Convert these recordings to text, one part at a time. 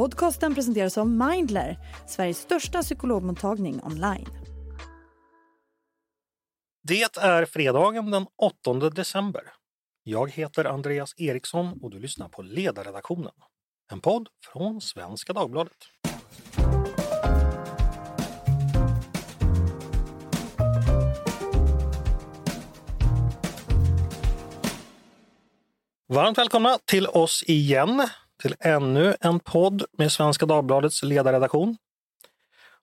Podcasten presenteras av Mindler, Sveriges största psykologmottagning online. Det är fredagen den 8 december. Jag heter Andreas Eriksson och du lyssnar på Ledarredaktionen. En podd från Svenska Dagbladet. Varmt välkomna till oss igen, till ännu en podd med Svenska Dagbladets ledarredaktion.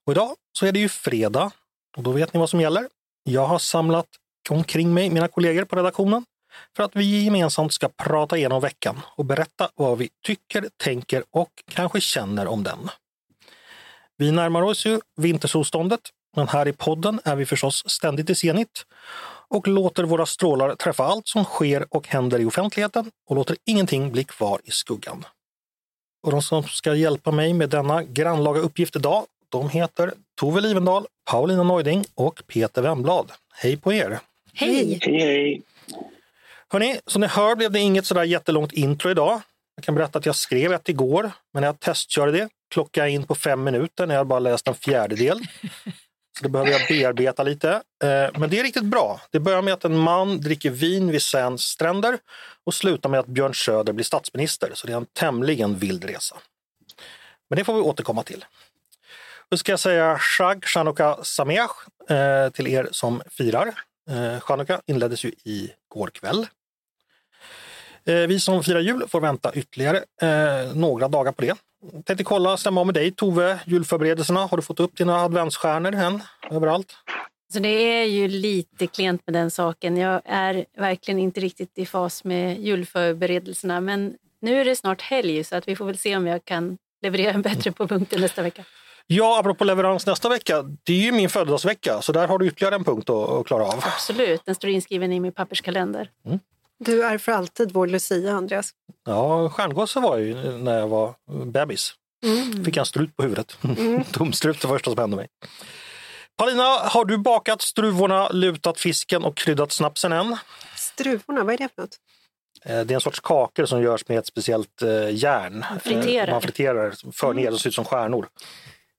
Och idag så är det ju fredag och då vet ni vad som gäller. Jag har samlat omkring mig mina kollegor på redaktionen för att vi gemensamt ska prata igenom veckan och berätta vad vi tycker, tänker och kanske känner om den. Vi närmar oss ju vintersolståndet, men här i podden är vi förstås ständigt i zenit och låter våra strålar träffa allt som sker och händer i offentligheten och låter ingenting bli kvar i skuggan. Och de som ska hjälpa mig med denna grannlaga uppgift idag, de heter Tove Livendal, Paulina Neuding och Peter Wemblad. Hej på er! Hej! Hej, hej! Hörni, som ni hör blev det inget sådär jättelångt intro idag. Jag kan berätta att jag skrev ett igår, men när jag testkörde det klockade jag in på fem minuter när jag bara läst en fjärdedel. Så det behöver jag bearbeta lite. Eh, men det är riktigt bra. Det börjar med att en man dricker vin vid Sens stränder och slutar med att Björn Söder blir statsminister. Så det är en tämligen vild resa. Men det får vi återkomma till. Nu ska jag säga Shag Chanukka Sameach eh, till er som firar. Eh, Chanukka inleddes ju i går kväll. Vi som firar jul får vänta ytterligare några dagar på det. Tänkte kolla, stämma med dig Tove, julförberedelserna. Har du fått upp dina adventsstjärnor än överallt? Så det är ju lite klent med den saken. Jag är verkligen inte riktigt i fas med julförberedelserna. Men nu är det snart helg så att vi får väl se om jag kan leverera bättre på punkten nästa vecka. Ja, apropå leverans nästa vecka. Det är ju min födelsedagsvecka, så där har du ytterligare en punkt att, att klara av. Absolut, den står inskriven i min papperskalender. Du är för alltid vår Lucia, Andreas. Ja, stjärngosse var jag ju när jag var bebis. Fick jag en strut på huvudet. Tumstrut det första som hände mig. Paulina, har du bakat struvorna, lutat fisken och kryddat snapsen än? Struvorna, vad är det för något? Eh, Det är en sorts kakor som görs med ett speciellt eh, järn. friterar. Man friterar, för ner och ser ut som stjärnor.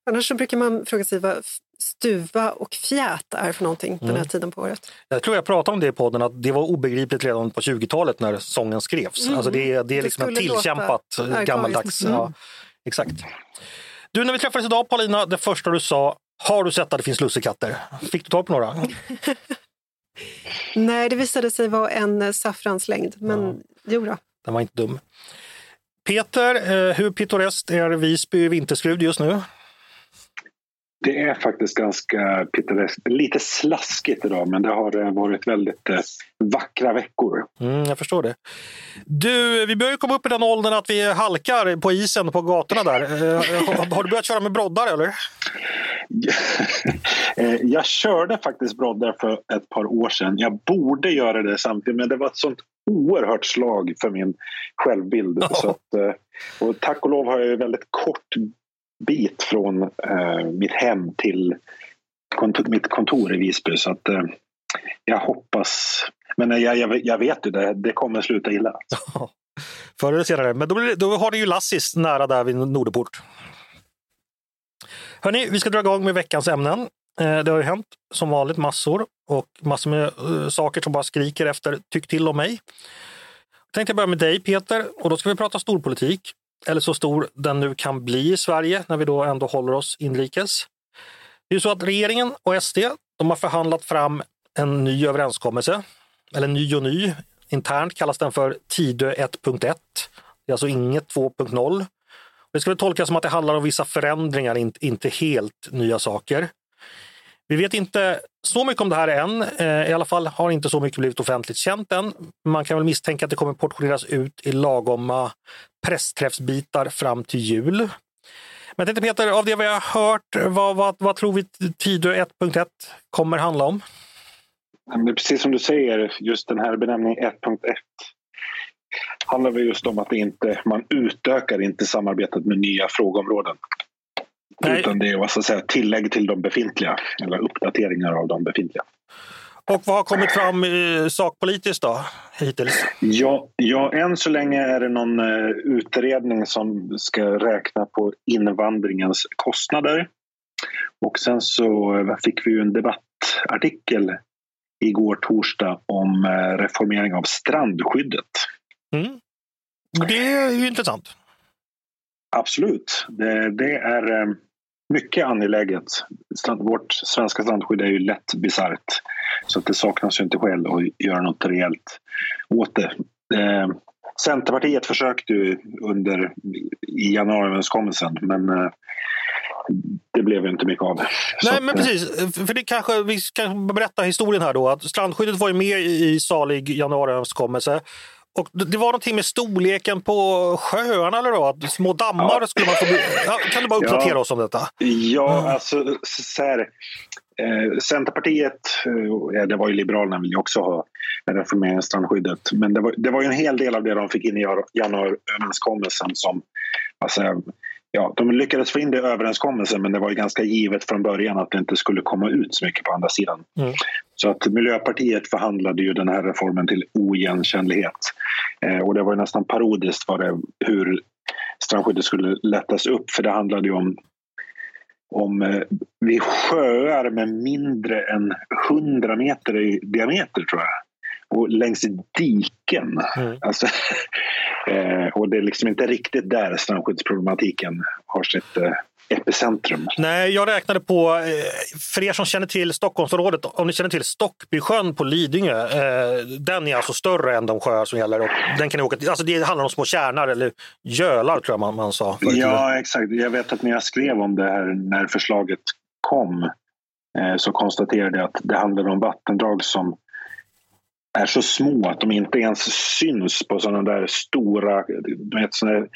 Annars så brukar man fråga sig vad stuva och fjät är för någonting den här tiden på året. Jag tror jag pratade om det i podden, att det var obegripligt redan på 20-talet när sången skrevs. Alltså det, är- det är Det liksom en tillkämpat eh, gammaldags... Mm. Ja, exakt. Du, när vi träffades idag Paulina, det första du sa, har du sett att det finns lussekatter? Fick du tag på några? Nej, det visade sig vara en eh, saffranslängd, men jo då. Den var inte dum. Peter, eh, hur pittoreskt är Visby vinterskrud just nu? Det är faktiskt ganska pittoreskt. Lite slaskigt idag, men det har eh, varit väldigt eh, vackra veckor. Mm, jag förstår det. Du, vi börjar ju komma upp i den åldern att vi halkar på isen på gatorna där. Eh, har- du börjat köra med broddar eller? Jag körde faktiskt broddar för ett par år sedan. Jag borde göra det samtidigt, men det var ett sånt oerhört slag för min självbild. Ja. Så att, och tack och lov har jag väldigt kort bit från eh, mitt hem till kontor, mitt kontor i Visby. Så att, eh, jag hoppas... Men jag, jag, jag vet ju det, det kommer sluta illa. Förr eller senare. Men då, blir då har du ju Lassis nära där vid Nordeport. Hörni, vi ska dra igång med veckans ämnen. Eh, Det har ju hänt som vanligt massor och massor med eh, saker som bara skriker efter tyck till om mig. Jag tänkte börja med dig Peter och då ska vi prata storpolitik. Eller så stor den nu kan bli i Sverige när vi då ändå håller oss inrikes. Det är ju så att regeringen och SD de har förhandlat fram en ny överenskommelse. Eller ny och ny. Internt kallas den för Tidö 1.1. Det är alltså inget 2.0. Det ska väl tolkas som att det handlar om vissa förändringar, inte helt nya saker. Vi vet inte så mycket om det här än. Eh, I alla fall har inte så mycket blivit offentligt känt än. Man kan väl misstänka att det kommer portioneras ut i lagomma pressträffsbitar fram till jul. Men tänkte Peter, av det vi har hört, vad, vad, vad tror vi Tidö 1.1 kommer handla om? Det är precis som du säger, just den här benämningen 1.1 handlar väl just om att inte, man utökar inte samarbetet med nya frågeområden. Nej. Utan det är vad ska säga, tillägg till de befintliga eller uppdateringar av de befintliga. Och vad har kommit fram sakpolitiskt då, hittills? Ja, ja, än så länge är det någon eh, utredning som ska räkna på invandringens kostnader. Och sen så eh, fick vi ju en debattartikel igår torsdag om eh, reformering av strandskyddet. Mm. Det är ju intressant. Absolut. Det, det är eh, mycket angeläget. Vårt svenska strandskydd är ju lätt bisarrt. Så att det saknas ju inte skäl att göra något rejält åt det. Eh, Centerpartiet försökte ju under i januariöverenskommelsen men eh, det blev ju inte mycket av det. Nej, att, men eh, precis. För det kanske, vi ska berätta historien här då. Att strandskyddet var ju med i salig januariöverenskommelse. Och det var någonting med storleken på sjöarna eller då? Att små dammar Ja. skulle man få... kan du bara uppdatera Ja. oss om detta? Ja, alltså så här. Eh, Centerpartiet, eh, det var ju Liberalerna vill ju också ha reformering av strandskyddet. Men det var, det var ju en hel del av det de fick in i januariöverenskommelsen som... Alltså, ja, de lyckades få in det i överenskommelsen men det var ju ganska givet från början att det inte skulle komma ut så mycket på andra sidan. Mm. Så att Miljöpartiet förhandlade ju den här reformen till oigenkännlighet. Eh, och det var nästan parodiskt vad det, hur strandskyddet skulle lättas upp för det handlade ju om om eh, vid sjöar med mindre än 100 meter i diameter tror jag. Och längs diken. Mm. Alltså, eh, och det är liksom inte riktigt där strandskyddsproblematiken har sitt eh, epicentrum. Nej, jag räknade på, eh, för er som känner till Stockholmsområdet, om ni känner till Stockbysjön på Lidingö, eh, den är alltså större än de sjöar som gäller. Och den kan ni åka till, alltså det handlar om små kärnar eller gölar tror jag man, man sa. förut. Ja, exakt. Jag vet att när jag skrev om det här när förslaget kom eh, så konstaterade jag att det handlar om vattendrag som är så små att de inte ens syns på sådana där stora du vet, såna där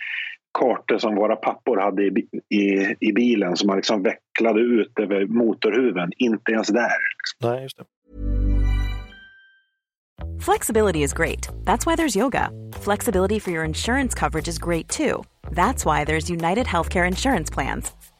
kartor som våra pappor hade i, i, i bilen som man liksom vecklade ut över motorhuven. Inte ens där. Nej, just det. Flexibility is great. That's why there's yoga. Flexibility for your insurance coverage is great too. That's why there's United Healthcare Insurance Plans.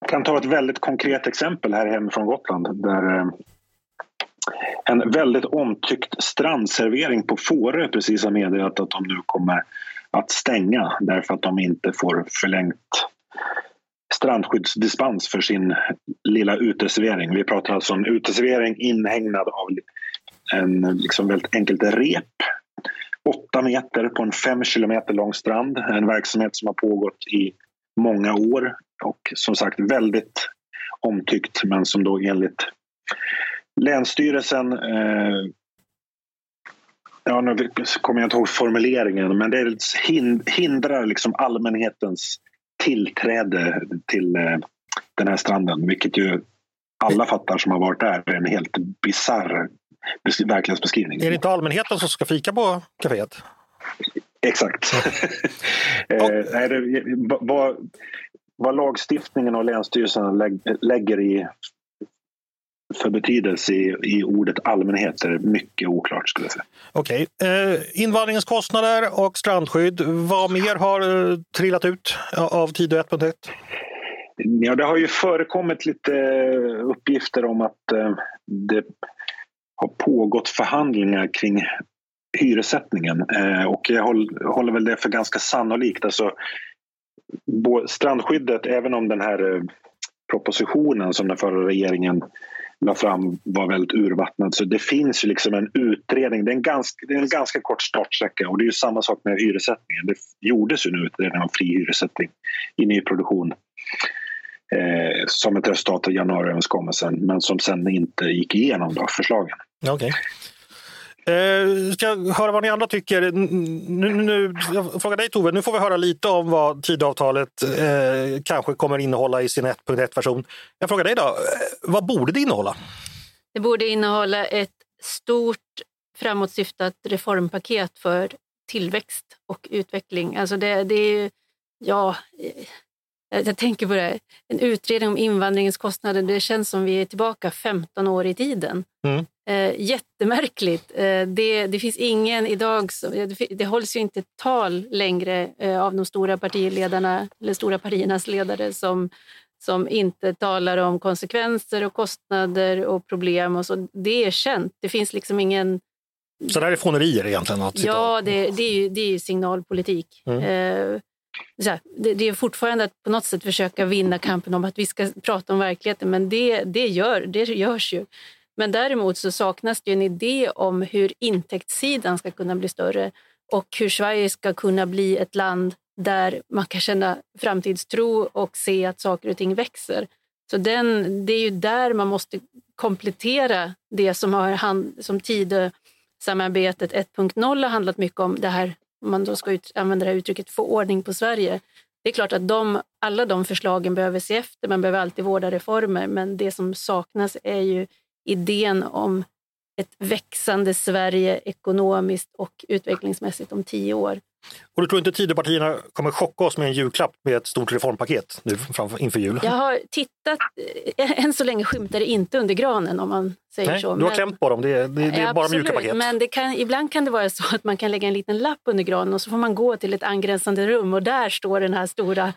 Jag kan ta ett väldigt konkret exempel här hemifrån Gotland där eh, en väldigt omtyckt strandservering på Fårö precis har meddelat att de nu kommer att stänga därför att de inte får förlängt strandskyddsdispens för sin lilla uteservering. Vi pratar alltså om uteservering inhägnad av en liksom väldigt enkelt rep. Åtta meter på en fem kilometer lång strand. En verksamhet som har pågått i många år och som sagt väldigt omtyckt men som då enligt Länsstyrelsen eh, Ja, nu kommer jag inte ihåg formuleringen, men det hin- hindrar liksom allmänhetens tillträde till eh, den här stranden, vilket ju alla fattar som har varit där är en helt bisarr bes- verklighetsbeskrivning. Är det inte allmänheten som ska fika på kaféet? Exakt. eh, nej, det, vad, vad lagstiftningen och länsstyrelsen lägg, lägger i för betydelse i, i ordet allmänhet är mycket oklart skulle jag säga. Okej. Eh, invandringens kostnader och strandskydd. Vad mer har eh, trillat ut av Tidö 1.1? Ja, det har ju förekommit lite uppgifter om att eh, det har pågått förhandlingar kring hyressättningen eh, och jag håller, håller väl det för ganska sannolikt. Alltså, strandskyddet, även om den här eh, propositionen som den förra regeringen la fram var väldigt urvattnad. Så det finns ju liksom en utredning. Det är en ganska, det är en ganska kort startsträcka och det är ju samma sak med hyressättningen. Det gjordes ju en utredning om fri hyressättning i nyproduktion eh, som ett resultat av januariöverenskommelsen men som sen inte gick igenom då, förslagen. Okay. Eh, ska jag höra vad ni andra tycker. Nu, nu, jag frågar dig Tove, nu får vi höra lite om vad Tidöavtalet eh, kanske kommer innehålla i sin 1.1-version. Jag frågar dig då, eh, vad borde det innehålla? Det borde innehålla ett stort framåtsyftat reformpaket för tillväxt och utveckling. Alltså det, det är ja, eh, jag tänker på det, en utredning om invandringens kostnader. Det känns som vi är tillbaka 15 år i tiden. Mm. Eh, jättemärkligt. Eh, det, det finns ingen idag, som, det, det hålls ju inte tal längre eh, av de stora partiledarna eller stora partiernas ledare som, som inte talar om konsekvenser och kostnader och problem. Och så. Det är känt. Det finns liksom ingen så det här är fånerier egentligen? Att ja, det, det, är ju, det är signalpolitik. Mm. Här, det, det, är fortfarande att på något sätt försöka vinna kampen om att vi ska prata om verkligheten, men det, det, gör, det görs ju. Men däremot så saknas det en idé om hur intäktssidan ska kunna bli större och hur Sverige ska kunna bli ett land där man kan känna framtidstro och se att saker och ting växer. Så den, det är ju där man måste komplettera det som, har hand, som Tidösamarbetet 1.0 har handlat mycket om, det här, om man då ska ut, använda det här uttrycket, få ordning på Sverige. Det är klart att de, alla de förslagen behöver se efter, man behöver alltid vårda reformer, men det som saknas är ju idén om ett växande Sverige ekonomiskt och utvecklingsmässigt om tio år. Och du tror inte Tidöpartierna kommer chocka oss med en julklapp med ett stort reformpaket nu inför jul? Jag har tittat, eh, än så länge skymtar det inte under granen om man säger Nej, så. Du har men, klämt på dem, det är, det är bara mjuka paket. Men det kan, ibland kan det vara så att man kan lägga en liten lapp under granen och så får man gå till ett angränsande rum och där står den här stora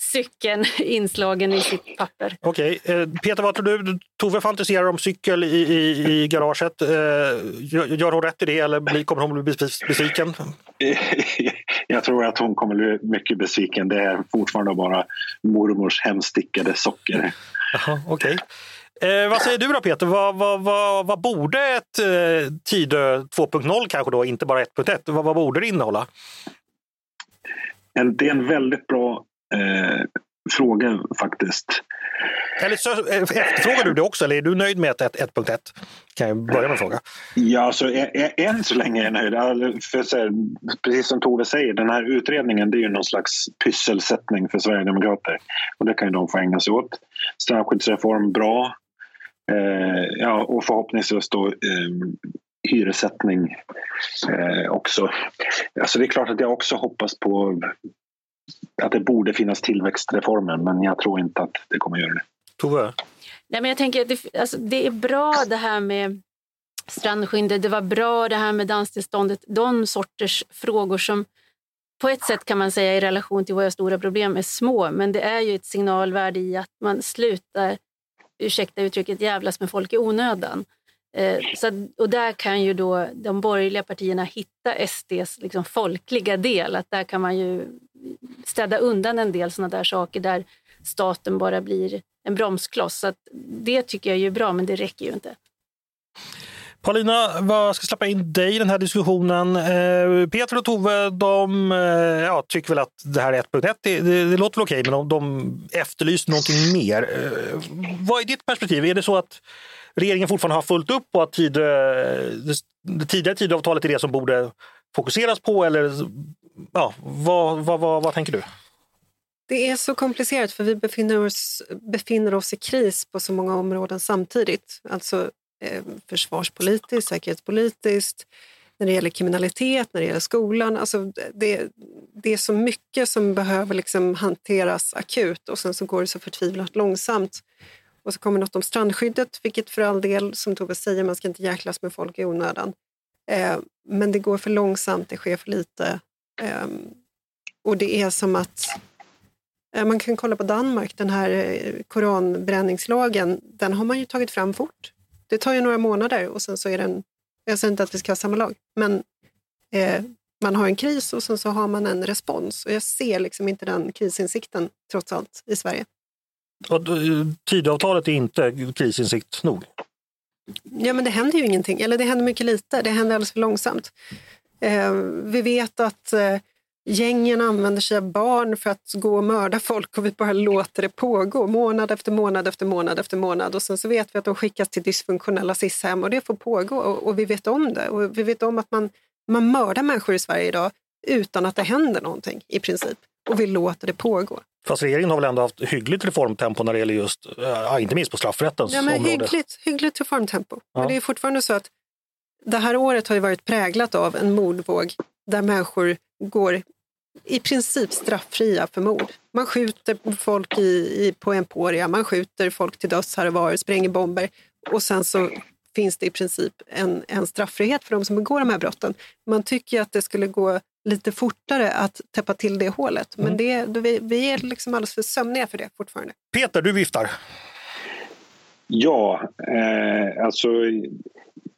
cykeln inslagen i sitt papper. Okej, okay. Eh, Peter vad tror du? Tove fantiserar om cykel i, i, i garaget. Eh, gör hon rätt i det eller kommer hon bli besviken? Jag tror att hon kommer bli mycket besviken. Det är fortfarande bara mormors hemstickade socker. Okej. Okay. Eh, vad säger du då Peter? Vad, vad, vad, vad borde ett eh, Tidö 2.0 kanske då, inte bara 1.1, vad, vad borde det innehålla? Det är en väldigt bra eh, fråga faktiskt. Eller så, eh, efterfrågar du det också eller är du nöjd med 1.1? Kan jag börja med att fråga. Ja, alltså, än så länge är jag nöjd. För, så här, precis som Tove säger, den här utredningen det är ju någon slags pysselsättning för Sverigedemokrater. Och det kan ju de få ägna sig åt. Strandskyddsreform, bra. Eh, ja, och förhoppningsvis då eh, hyressättning eh, också. Alltså det är klart att jag också hoppas på att det borde finnas tillväxtreformer men jag tror inte att det kommer att göra det. Tove? Nej, men jag tänker att det, alltså, det är bra det här med strandskyddet, det var bra det här med danstillståndet, de sorters frågor som på ett sätt kan man säga i relation till våra stora problem är små, men det är ju ett signalvärde i att man slutar, ursäkta uttrycket, jävlas med folk i onödan. Eh, så, och där kan ju då de borgerliga partierna hitta SDs liksom folkliga del, att där kan man ju städa undan en del sådana där saker där staten bara blir en bromskloss. Så det tycker jag är bra, men det räcker ju inte. Paulina, vad ska släppa in dig i den här diskussionen? Eh, Peter och Tove de, eh, ja, tycker väl att det här är 1.1, det, det, det låter väl okej, men de, de efterlyser någonting mer. Eh, vad är ditt perspektiv? Är det så att regeringen fortfarande har fullt upp och att tid, det, det tidigare tidavtalet är det som borde fokuseras på? Eller ja, vad, vad, vad, vad tänker du? Det är så komplicerat för vi befinner oss, befinner oss i kris på så många områden samtidigt. Alltså eh, försvarspolitiskt, säkerhetspolitiskt, när det gäller kriminalitet, när det gäller skolan. Alltså det, det är så mycket som behöver liksom hanteras akut och sen så går det så förtvivlat långsamt. Och så kommer något om strandskyddet, vilket för all del, som Tove säger, man ska inte jäklas med folk i onödan. Eh, men det går för långsamt, det sker för lite. Eh, och det är som att Eh, man kan kolla på Danmark, den här eh, koranbränningslagen, den har man ju tagit fram fort. Det tar ju några månader och sen så är den, jag säger inte att vi ska ha samma lag, men eh, man har en kris och sen så har man en respons. Och jag ser liksom inte den krisinsikten trots allt i Sverige. Och Tidöavtalet är inte krisinsikt nog? Ja, men det händer ju ingenting. Eller det händer mycket lite. Det händer alldeles för långsamt. Eh, vi vet att eh, Gängen använder sig av barn för att gå och mörda folk och vi bara låter det pågå månad efter månad efter månad efter månad. Och sen så vet vi att de skickas till dysfunktionella SIS-hem och det får pågå och, och, vi vet om det. Och vi vet om att man, man mördar människor i Sverige idag utan att det händer någonting i princip. Och vi låter det pågå. Fast regeringen har väl ändå haft hyggligt reformtempo när det gäller just, ja, inte minst på straffrättens ja, men område? Hyggligt, hyggligt reformtempo. Ja. Men det är fortfarande så att det här året har ju varit präglat av en mordvåg där människor går i princip strafffria för mord. Man skjuter folk i, i, på Emporia, man skjuter folk till döds här och var, spränger bomber och sen så finns det i princip en, en strafffrihet för de som begår de här brotten. Man tycker att det skulle gå lite fortare att täppa till det hålet, men mm. det, vi, vi är liksom alldeles för sömniga för det fortfarande. Peter, du viftar. Ja, eh, alltså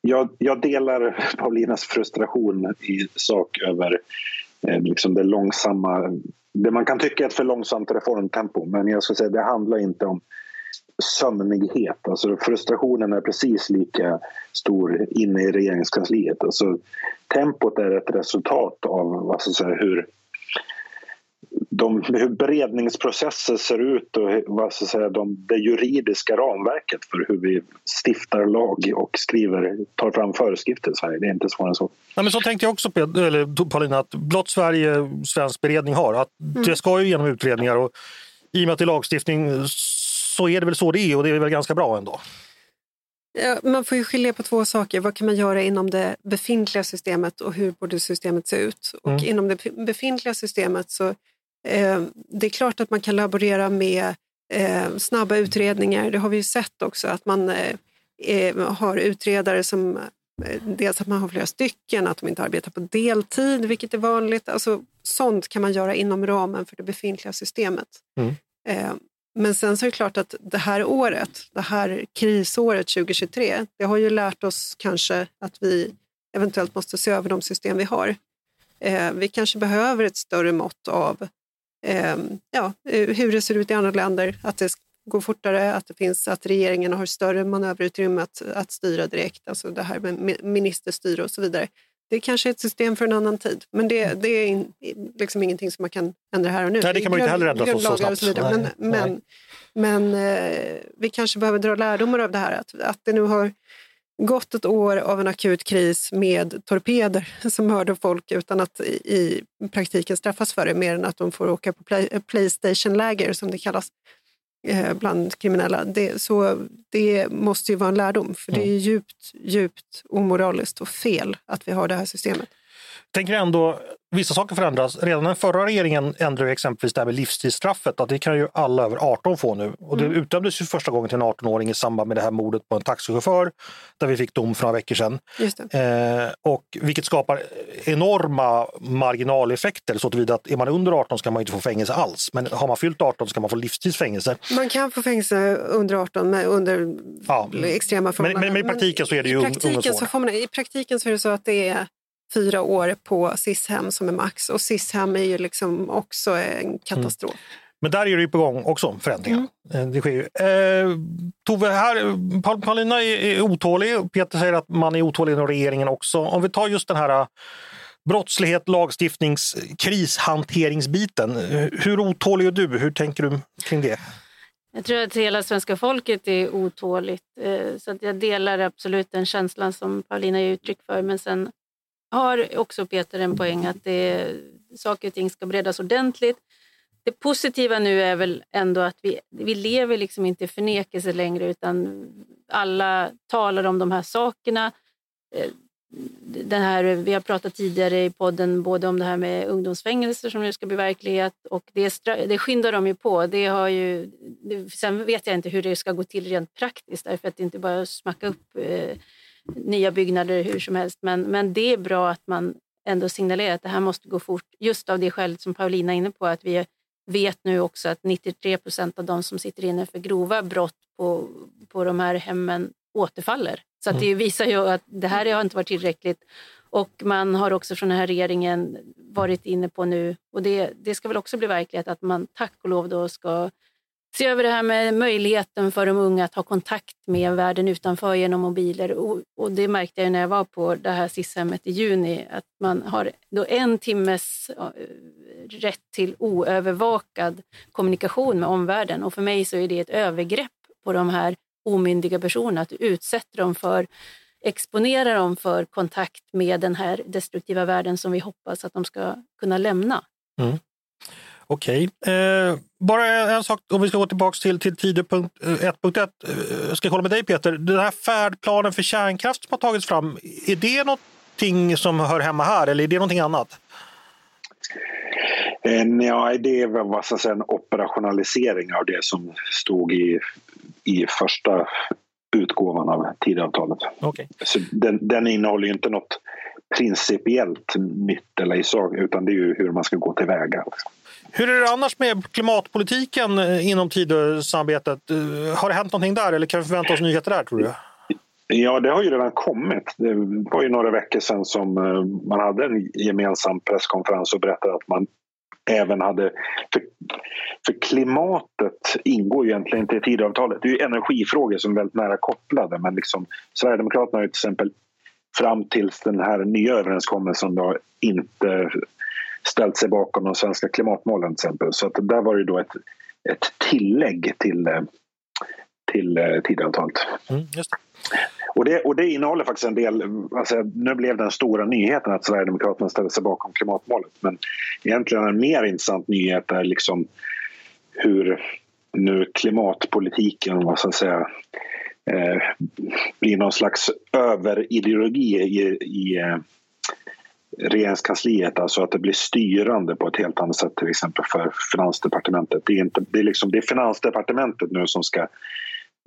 jag, jag, delar Paulinas frustration i sak över eh, liksom det långsamma, det man kan tycka är ett för långsamt reformtempo. Men jag skulle säga det handlar inte om sömnighet. Alltså frustrationen är precis lika stor inne i regeringskansliet. Alltså, tempot är ett resultat av vad ska säga, hur de, hur beredningsprocesser ser ut och vad ska säga, de, det juridiska ramverket för hur vi stiftar lag och skriver, tar fram föreskrifter i Sverige. Det är inte svårare än så. Ja, men så tänkte jag också, eller, Paulina, att blott Sverige svensk beredning har. Att mm. Det ska ju genom utredningar och i och med att det är lagstiftning så är det väl så det är och det är väl ganska bra ändå. Ja, man får ju skilja på två saker. Vad kan man göra inom det befintliga systemet och hur borde systemet se ut? Och mm. inom det befintliga systemet så det är klart att man kan laborera med eh, snabba utredningar. Det har vi ju sett också att man eh, har utredare som Dels att man har flera stycken, att de inte arbetar på deltid, vilket är vanligt. Alltså, sånt kan man göra inom ramen för det befintliga systemet. Mm. Men sen så är det klart att det här året, det här krisåret 2023, det har ju lärt oss kanske att vi eventuellt måste se över de system vi har. Vi kanske behöver ett större mått av Ehm, ja, eh, hur det ser ut i andra länder, att det går fortare, att det finns att regeringen har större manöverutrymme att, att styra direkt, alltså det här med ministerstyre och så vidare. Det är kanske är ett system för en annan tid, men det, det är in, liksom ingenting som man kan ändra här och nu. Nej, det kan man inte heller ändra så, så snabbt. Så men, men, men eh, vi kanske behöver dra lärdomar av det här, att, att det nu har gått ett år av en akut kris med torpeder som mördar folk utan att i, praktiken straffas för det, mer än att de får åka på play, Playstation-läger som det kallas eh, bland kriminella. Det, så det måste ju vara en lärdom, för det är mm. djupt, djupt omoraliskt och fel att vi har det här systemet tänker ändå, vissa saker förändras. Redan den förra regeringen ändrade exempelvis det här med livstidsstraffet, att det kan ju alla över 18 få nu. Och det mm. utdömdes ju första gången till en 18-åring i samband med det här mordet på en taxichaufför, där vi fick dom för några veckor sedan. Eh, och vilket skapar enorma marginaleffekter så tillvida att är man under 18 ska man inte få fängelse alls. Men har man fyllt 18 ska man få livstidsfängelse. Man kan få fängelse under 18 med, under ja. extrema förhållanden. Men, men, men, i praktiken så är det ju ungdomsvård. I praktiken så är det så att det är fyra år på SIS-hem som är max. Och SIS-hem är ju liksom också en katastrof. Mm. Men där är det ju på gång också förändringar. Mm. Eh, det sker ju. Eh, Tove, här, Paulina är, är otålig. Peter säger att man är otålig inom regeringen också. Om vi tar just den här eh, brottslighet, lagstiftnings, krishanteringsbiten. Hur otålig är du? Hur tänker du kring det? Jag tror att hela svenska folket är otåligt. Eh, så att jag delar absolut den känslan som Paulina ger uttryck för. Men sen har också Peter en poäng att det, saker och ting ska beredas ordentligt. Det positiva nu är väl ändå att vi, vi lever liksom inte i förnekelse längre utan alla talar om de här sakerna. Eh, den här, vi har pratat tidigare i podden både om det här med ungdomsfängelser som nu ska bli verklighet och det, det skyndar de ju på. Det har ju, sen vet jag inte hur det ska gå till rent praktiskt därför att det inte bara är att smacka upp eh, nya byggnader hur som helst. Men, men det är bra att man ändå signalerar att det här måste gå fort. Just av det skälet som Paulina är inne på, att vi vet nu också att 93 procent av de som sitter inne för grova brott på, på de här hemmen återfaller. Så att det mm. visar ju att det här har inte varit tillräckligt. Och man har också från den här regeringen varit inne på nu, och det, det ska väl också bli verklighet, att man tack och lov då ska se över det här med möjligheten för de unga att ha kontakt med världen utanför genom mobiler. Och, och det märkte jag när jag var på det här SIS-hemmet i juni, att man har då en timmes rätt till oövervakad kommunikation med omvärlden. Och för mig så är det ett övergrepp på de här omyndiga personerna, att utsätta dem för exponera dem för kontakt med den här destruktiva världen som vi hoppas att de ska kunna lämna. Mm. Okej. Eh, bara en sak, om vi ska gå tillbaka till, till Tidö.1.1. Eh, jag ska hålla med dig Peter. Den här färdplanen för kärnkraft som har tagits fram, är det någonting som hör hemma här eller är det någonting annat? Eh, ja, det är väl vad säga, en operationalisering av det som stod i, i första utgåvan av Tidöavtalet. Okay. Så den, den innehåller ju inte något principiellt nytt eller i sak utan det är ju hur man ska gå tillväga. Hur är det annars med klimatpolitiken eh, inom Tidösamarbetet? Eh, har det hänt någonting där eller kan vi förvänta oss nyheter där tror du? Ja, det har ju redan kommit. Det var ju några veckor sedan som eh, man hade en gemensam presskonferens och berättade att man även hade... För, för klimatet ingår ju egentligen inte i Tidöavtalet. Det är ju energifrågor som är väldigt nära kopplade men liksom, Sverigedemokraterna har ju till exempel fram till den här nya överenskommelsen då inte ställt sig bakom de svenska klimatmålen till exempel. Så att där var det då ett, ett tillägg till, eh, till eh, Tidöavtalet. Mm, och, det, och det innehåller faktiskt en del, alltså, nu blev den stora nyheten att Sverigedemokraterna ställer sig bakom klimatmålet men egentligen en mer intressant nyhet är liksom hur nu klimatpolitiken, vad ska jag säga, eh, blir någon slags överideologi i, i eh, regeringskansliet, alltså att det blir styrande på ett helt annat sätt till exempel för Finansdepartementet. Det är, inte, det är, liksom, det är Finansdepartementet nu som ska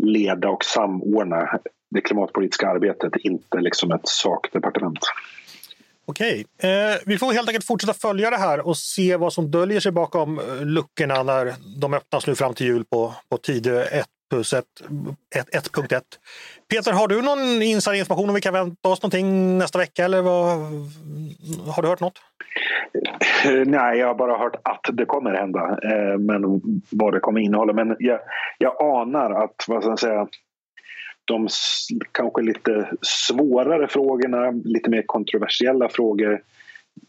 leda och samordna det klimatpolitiska arbetet, inte liksom ett sakdepartement. Okej, eh, vi får helt enkelt fortsätta följa det här och se vad som döljer sig bakom luckorna när de öppnas nu fram till jul på, på Tidö 1 plus 1.1. Peter, har du någon insiderinformation om vi kan vänta oss någonting nästa vecka eller vad, har du hört något? Eh, nej, jag har bara hört att det kommer hända, eh, men vad det kommer innehålla. Men jag, jag anar att, vad ska jag säga, de kanske lite svårare frågorna, lite mer kontroversiella frågor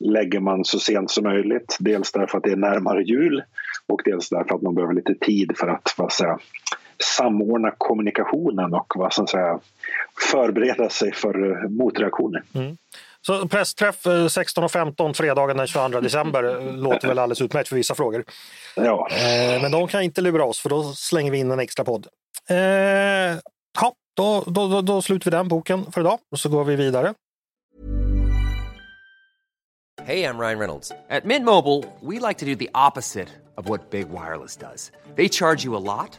lägger man så sent som möjligt. Dels därför att det är närmare jul och dels därför att man behöver lite tid för att vad säga, samordna kommunikationen och vad ska säga, förbereda sig för motreaktioner. Mm. Så pressträff 16.15 eh, fredagen den 22 december eh, låter väl alldeles utmärkt för vissa frågor. Ja. Eh, men de kan inte lura oss för då slänger vi in en extra podd. Eh, ja, då, då, då, då slutar vi den boken för idag och så går vi vidare. Hej, jag Ryan Reynolds. På Mint Mobile, we like to do the opposite of what Big Wireless does. They charge you a lot,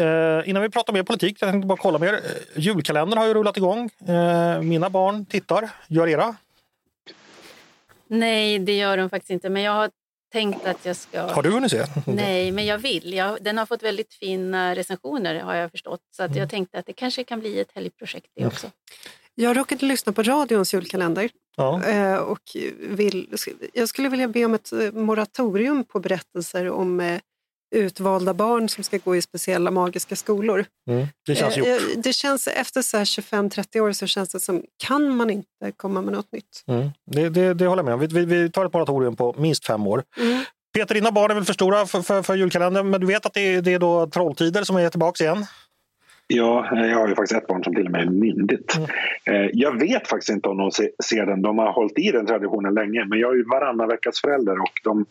Uh, innan vi pratar mer politik, jag tänkte bara kolla mer. Uh, julkalendern har ju rullat igång. Uh, mina barn tittar. Gör era? Nej, det gör de faktiskt inte. Men jag har tänkt att jag ska... Har du hunnit se? Nej, men jag vill. Jag, den har fått väldigt fina recensioner har jag förstått. Så att jag mm. tänkte att det kanske kan bli ett helgprojekt det mm. också. Jag råkade lyssna på radions julkalender. Ja. Eh, och vill, jag skulle vilja be om ett eh, moratorium på berättelser om eh, utvalda barn som ska gå i speciella magiska skolor. Mm, det känns gjort. Det känns, efter 25-30 år så känns det som, kan man inte komma med något nytt? Mm, det, det, det håller jag med om. Vi, vi, tar ett moratorium på minst fem år. Mm. Peter, dina barn är väl för stora för, för, för julkalendern, men du vet att det är, det är då Trolltider som är tillbaka igen? Ja, jag har ju faktiskt ett barn som till och med är myndigt. Mm. Eh, jag vet faktiskt inte om de ser den. De har hållit i den traditionen länge. Men jag är ju varannan veckas förälder och de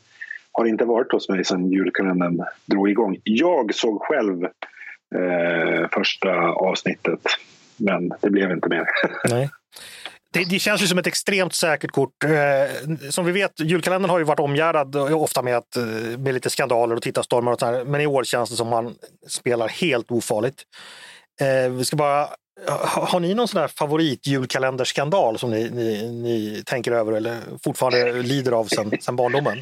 har inte varit hos mig sedan julkalendern drog igång. Jag såg själv eh, första avsnittet, men det blev inte mer. Nej. Det, det, känns ju som ett extremt säkert kort. Eh, som vi vet, julkalendern har ju varit omgärdad eh, ofta med, att, eh, med lite skandaler och tittarstormar och sådär. Men i år känns det som man spelar helt ofarligt. Eh, vi ska bara har ni någon sån där favoritjulkalenderskandal som ni, ni, ni tänker över eller fortfarande lider av sedan sen barndomen?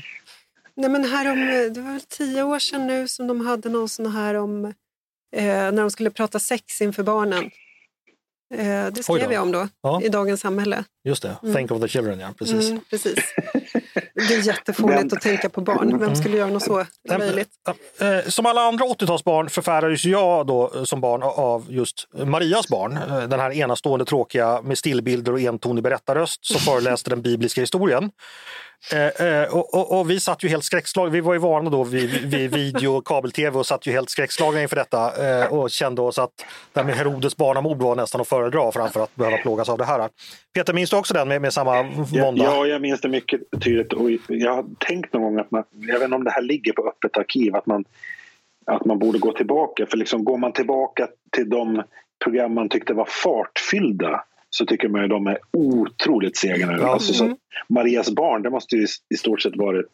Nej, men här om, det var väl tio år sedan nu som de hade någon sån här om eh, när de skulle prata sex inför barnen. Eh, det skrev jag om då, ja. i Dagens Samhälle. Just det, mm. Think of the Children, ja. Precis. Mm, precis. Det är jättefånigt Men- att tänka på barn. Vem skulle göra något så löjligt? Eh, Som alla andra 80-talsbarn förfärades jag då eh, som barn av just Marias barn. Eh, Den här enastående tråkiga med stillbilder och entonig berättarröst som föreläste den bibliska historien. Eh, eh, och, och, och vi satt ju helt skräckslagna, vi var ju vana då vid, vid video och kabel-tv och satt ju helt skräckslagna inför detta eh, och kände oss att det här med Herodes barnamord var nästan att föredra framför att behöva plågas av det här. Peter, minns du också den med, med samma måndag? ja, jag minns det mycket tydligt. Och jag har tänkt någon gång att man, jag vet inte om det här ligger på öppet arkiv, att man, att man borde gå tillbaka. För liksom går man tillbaka till de program man tyckte var fartfyllda så tycker man ju de är otroligt sega nu. Ja. Alltså, så att Marias barn, det måste ju i- i stort sett varit,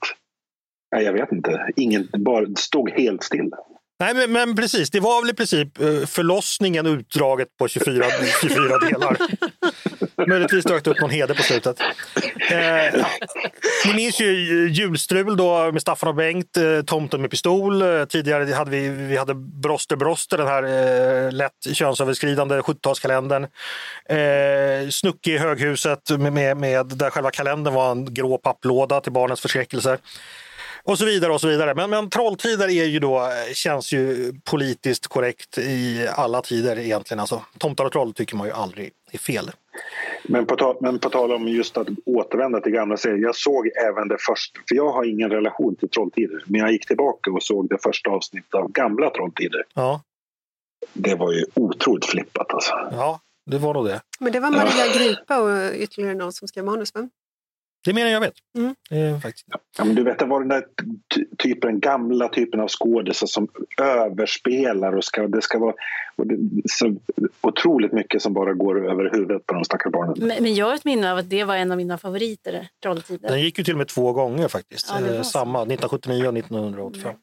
nej, jag vet inte, ingen, bara stod helt still. Nej, men, men precis. Det var väl i princip eh, förlossningen utdraget på 24, 24 delar. Möjligtvis dök det upp någon heder på slutet. Eh. Ni minns ju julstrul då med Staffan och Bengt, eh, Tomten med pistol. Eh, tidigare hade vi, vi hade Broster Broster, den här eh, lätt könsöverskridande 70-talskalendern. Eh, Snucke i höghuset med, med, med, där själva kalendern var en grå papplåda till barnens förskräckelser. Och så vidare och så vidare. Men, men Trolltider är ju då, känns ju politiskt korrekt i alla tider egentligen. Alltså, tomtar och troll tycker man ju aldrig är fel. Men på, tal, men på tal om just att återvända till gamla serier. Jag såg även det första, för jag har ingen relation till Trolltider. Men jag gick tillbaka och såg det första avsnittet av gamla Trolltider. Ja, Det var ju otroligt flippat alltså. ja det var nog det. Men det var Maria Gripa och ytterligare någon som skrev manus, va? Det är mer än jag vet. Mm. Eh, faktiskt. Ja, men du vet, det var den där ty- typen, gamla typen av skådisar som överspelar och ska, det ska vara och det, så otroligt mycket som bara går över huvudet på de stackars barnen. Men, men jag har ett minne av att det var en av mina favoriter, Trolltider. Den gick ju till och med två gånger faktiskt. Ja, Eh. Samma, 1979 och 1985.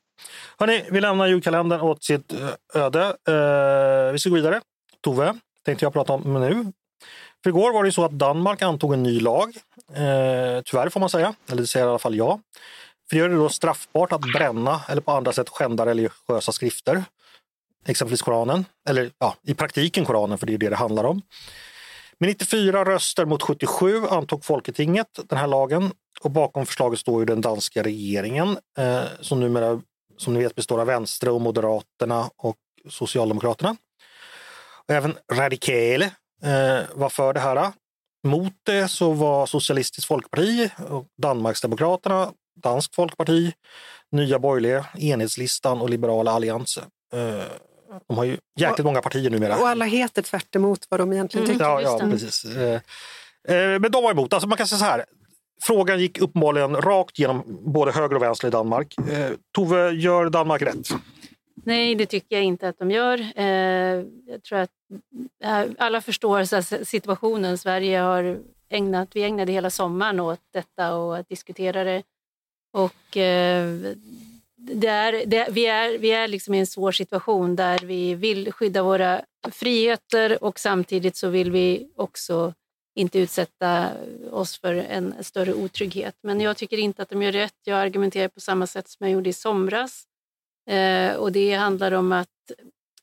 Hörrni, vi lämnar julkalendern åt sitt eh, öde. Eh, vi ska gå vidare. Tove, tänkte jag prata om nu. För igår var det ju så att Danmark antog en ny lag. Eh, tyvärr får man säga, eller det säger i alla fall jag. För det gör det då straffbart att bränna eller på andra sätt skända religiösa skrifter. Exempelvis Koranen, eller ja, i praktiken Koranen, för det är det det handlar om. Med 94 röster mot 77 antog Folketinget den här lagen och bakom förslaget står ju den danska regeringen eh, som numera som ni vet består av Vänstre och Moderaterna och Socialdemokraterna. Och även Radikale eh, var för det här. Mot det så var Socialistiskt Folkparti och Danmarksdemokraterna, Dansk Folkparti, Nya Borgerliga, Enhetslistan och Liberala Alliansen. Eh, de har ju jäkligt många partier numera. Och alla heter tvärt emot vad de egentligen Mm. tycker. Ja, ja precis. Eh, eh, Men de var emot. Alltså man kan säga så här. Frågan gick uppenbarligen rakt genom både höger och vänster i Danmark. Tove, gör Danmark rätt? Nej, det tycker jag inte att de gör. Jag tror att Eh, alla förstår så här, situationen. Sverige har ägnat, vi ägnade hela sommaren åt detta och att diskutera det. Och eh, det är, det, vi är, vi är liksom i en svår situation där vi vill skydda våra friheter och samtidigt så vill vi också inte utsätta oss för en större otrygghet. Men jag tycker inte att de gör rätt. Jag argumenterar på samma sätt som jag gjorde i somras. Eh, och det handlar om att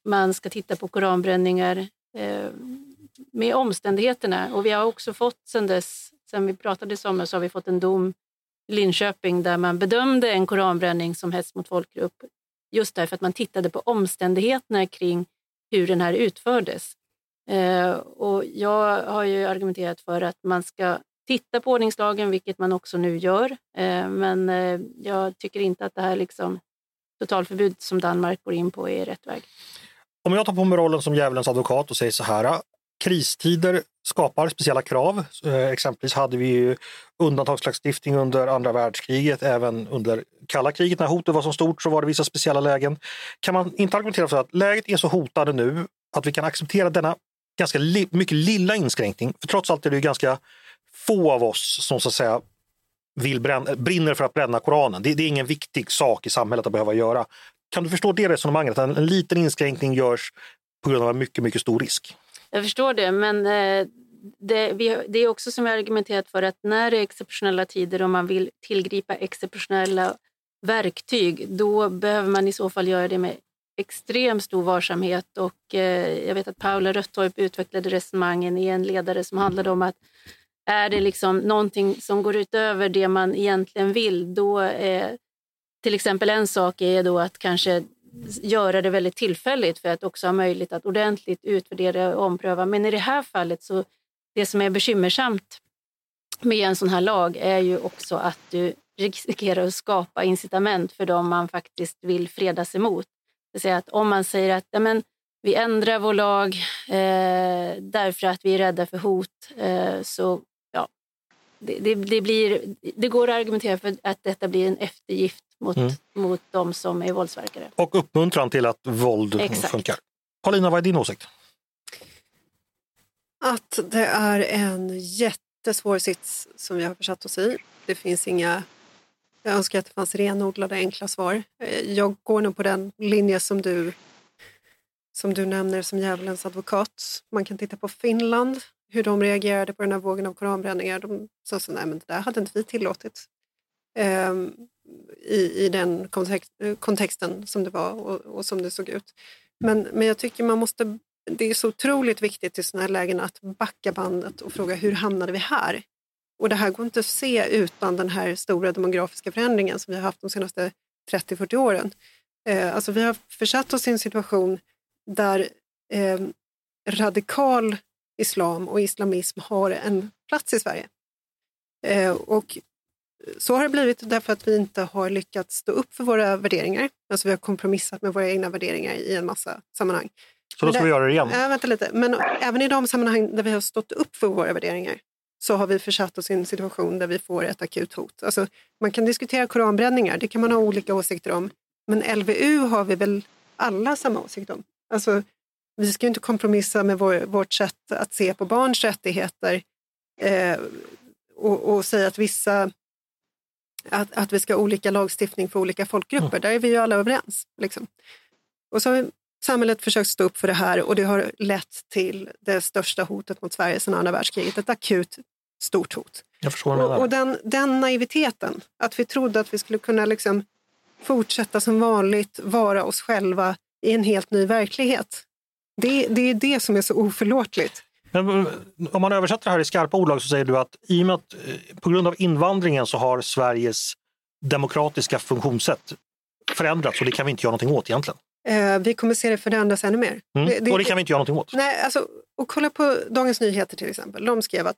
man ska titta på koranbränningar eh, med omständigheterna. Och vi har också fått sen dess, sen vi pratade i somras, så har vi fått en dom i Linköping där man bedömde en koranbränning som hets mot folkgrupp just därför att man tittade på omständigheterna kring hur den här utfördes. Eh, och jag har ju argumenterat för att man ska titta på ordningslagen, vilket man också nu gör. Eh, men eh, jag tycker inte att det här liksom totalförbud som Danmark går in på är rätt väg. Om jag tar på mig rollen som djävulens advokat och säger så här. Kristider skapar speciella krav. Eh, exempelvis hade vi ju undantagslagstiftning under andra världskriget, även under kalla kriget när hotet var som stort så var det vissa speciella lägen. Kan man inte argumentera för att läget är så hotande nu att vi kan acceptera denna ganska li mycket lilla inskränkning? För trots allt är det ju ganska få av oss som så att säga vill bränna, brinner för att bränna Koranen. Det, det är ingen viktig sak i samhället att behöva göra. Kan du förstå det resonemanget? Att en, liten inskränkning görs på grund av en mycket, mycket stor risk. Jag förstår det, men eh, det, det är också som jag argumenterat för att när det är exceptionella tider och man vill tillgripa exceptionella verktyg, då behöver man i så fall göra det med extremt stor varsamhet. Och, eh, jag vet att Paula Röttorp utvecklade resonemangen i en ledare som handlade om att Är det liksom någonting som går utöver det man egentligen vill, då är till exempel en sak är då att kanske göra det väldigt tillfälligt för att också ha möjlighet att ordentligt utvärdera och ompröva. Men i det här fallet så det som är bekymmersamt med en sån här lag är ju också att du riskerar att skapa incitament för dem man faktiskt vill fredas emot. Det vill säga att om man säger att ja, men, vi ändrar vår lag eh, därför att vi är rädda för hot, eh, så det, det, det, blir, det går att argumentera för att detta blir en eftergift mot, mm. mot de som är våldsverkare. Och uppmuntran till att våld Exakt. funkar. Paulina, vad är din åsikt? Att det är en jättesvår sits som vi har försatt oss i. Det finns inga... Jag önskar att det fanns renodlade enkla svar. Jag går nog på den linje som du, som du nämner som djävulens advokat. Man kan titta på Finland, hur de reagerade på den här vågen av koranbränningar. De sa så nej men det där hade inte vi tillåtit. Ehm, I, i den kontext, kontexten som det var och, och, som det såg ut. Men, men jag tycker man måste, det är så otroligt viktigt i sådana här lägen att backa bandet och fråga hur hamnade vi här? Och det här går inte att se utan den här stora demografiska förändringen som vi har haft de senaste 30-40 åren. Eh, alltså vi har försatt oss i en situation där eh, radikal islam och islamism har en plats i Sverige. Eh, och så har det blivit därför att vi inte har lyckats stå upp för våra värderingar. Alltså vi har kompromissat med våra egna värderingar i en massa sammanhang. Så då ska det, vi göra det igen? Äh, vänta lite. Men även i de sammanhang där vi har stått upp för våra värderingar så har vi försatt oss i en situation där vi får ett akut hot. Alltså, man kan diskutera koranbränningar, det kan man ha olika åsikter om. Men LVU har vi väl alla samma åsikt om? Alltså, vi ska inte kompromissa med vår, vårt sätt att se på barns rättigheter eh, och, och säga att vissa att, att vi ska ha olika lagstiftning för olika folkgrupper. Mm. Där är vi ju alla överens. Liksom. Och så har samhället försökt stå upp för det här och det har lett till det största hotet mot Sverige sedan andra världskriget. Ett akut stort hot. Och, och den, den naiviteten, att vi trodde att vi skulle kunna liksom fortsätta som vanligt vara oss själva i en helt ny verklighet. Det, det är det som är så oförlåtligt. Men om man översätter det här i skarpa ordlag så säger du att i och med att eh, på grund av invandringen så har Sveriges demokratiska funktionssätt förändrats och det kan vi inte göra någonting åt egentligen. Eh, vi kommer se det förändras ännu mer. Mm. Det, det, och det kan vi inte göra någonting åt. Nej, alltså, och kolla på Dagens Nyheter till exempel. De skrev att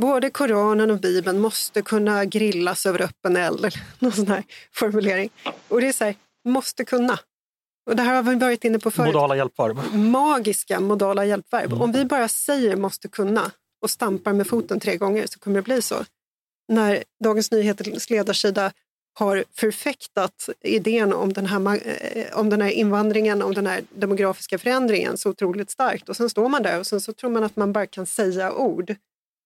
både Koranen och Bibeln måste kunna grillas över öppen eld. Någon sån här formulering. Och det är så här, måste kunna. Och det här har vi varit inne på förut. Modala hjälpverb. Magiska modala hjälpverb. Mm. Om vi bara säger måste kunna och stampar med foten tre gånger så kommer det bli så. När Dagens Nyheters ledarsida har förfäktat idén om den, här, eh, om den här invandringen, om den här demografiska förändringen så otroligt starkt. Och sen står man där och sen så tror man att man bara kan säga ord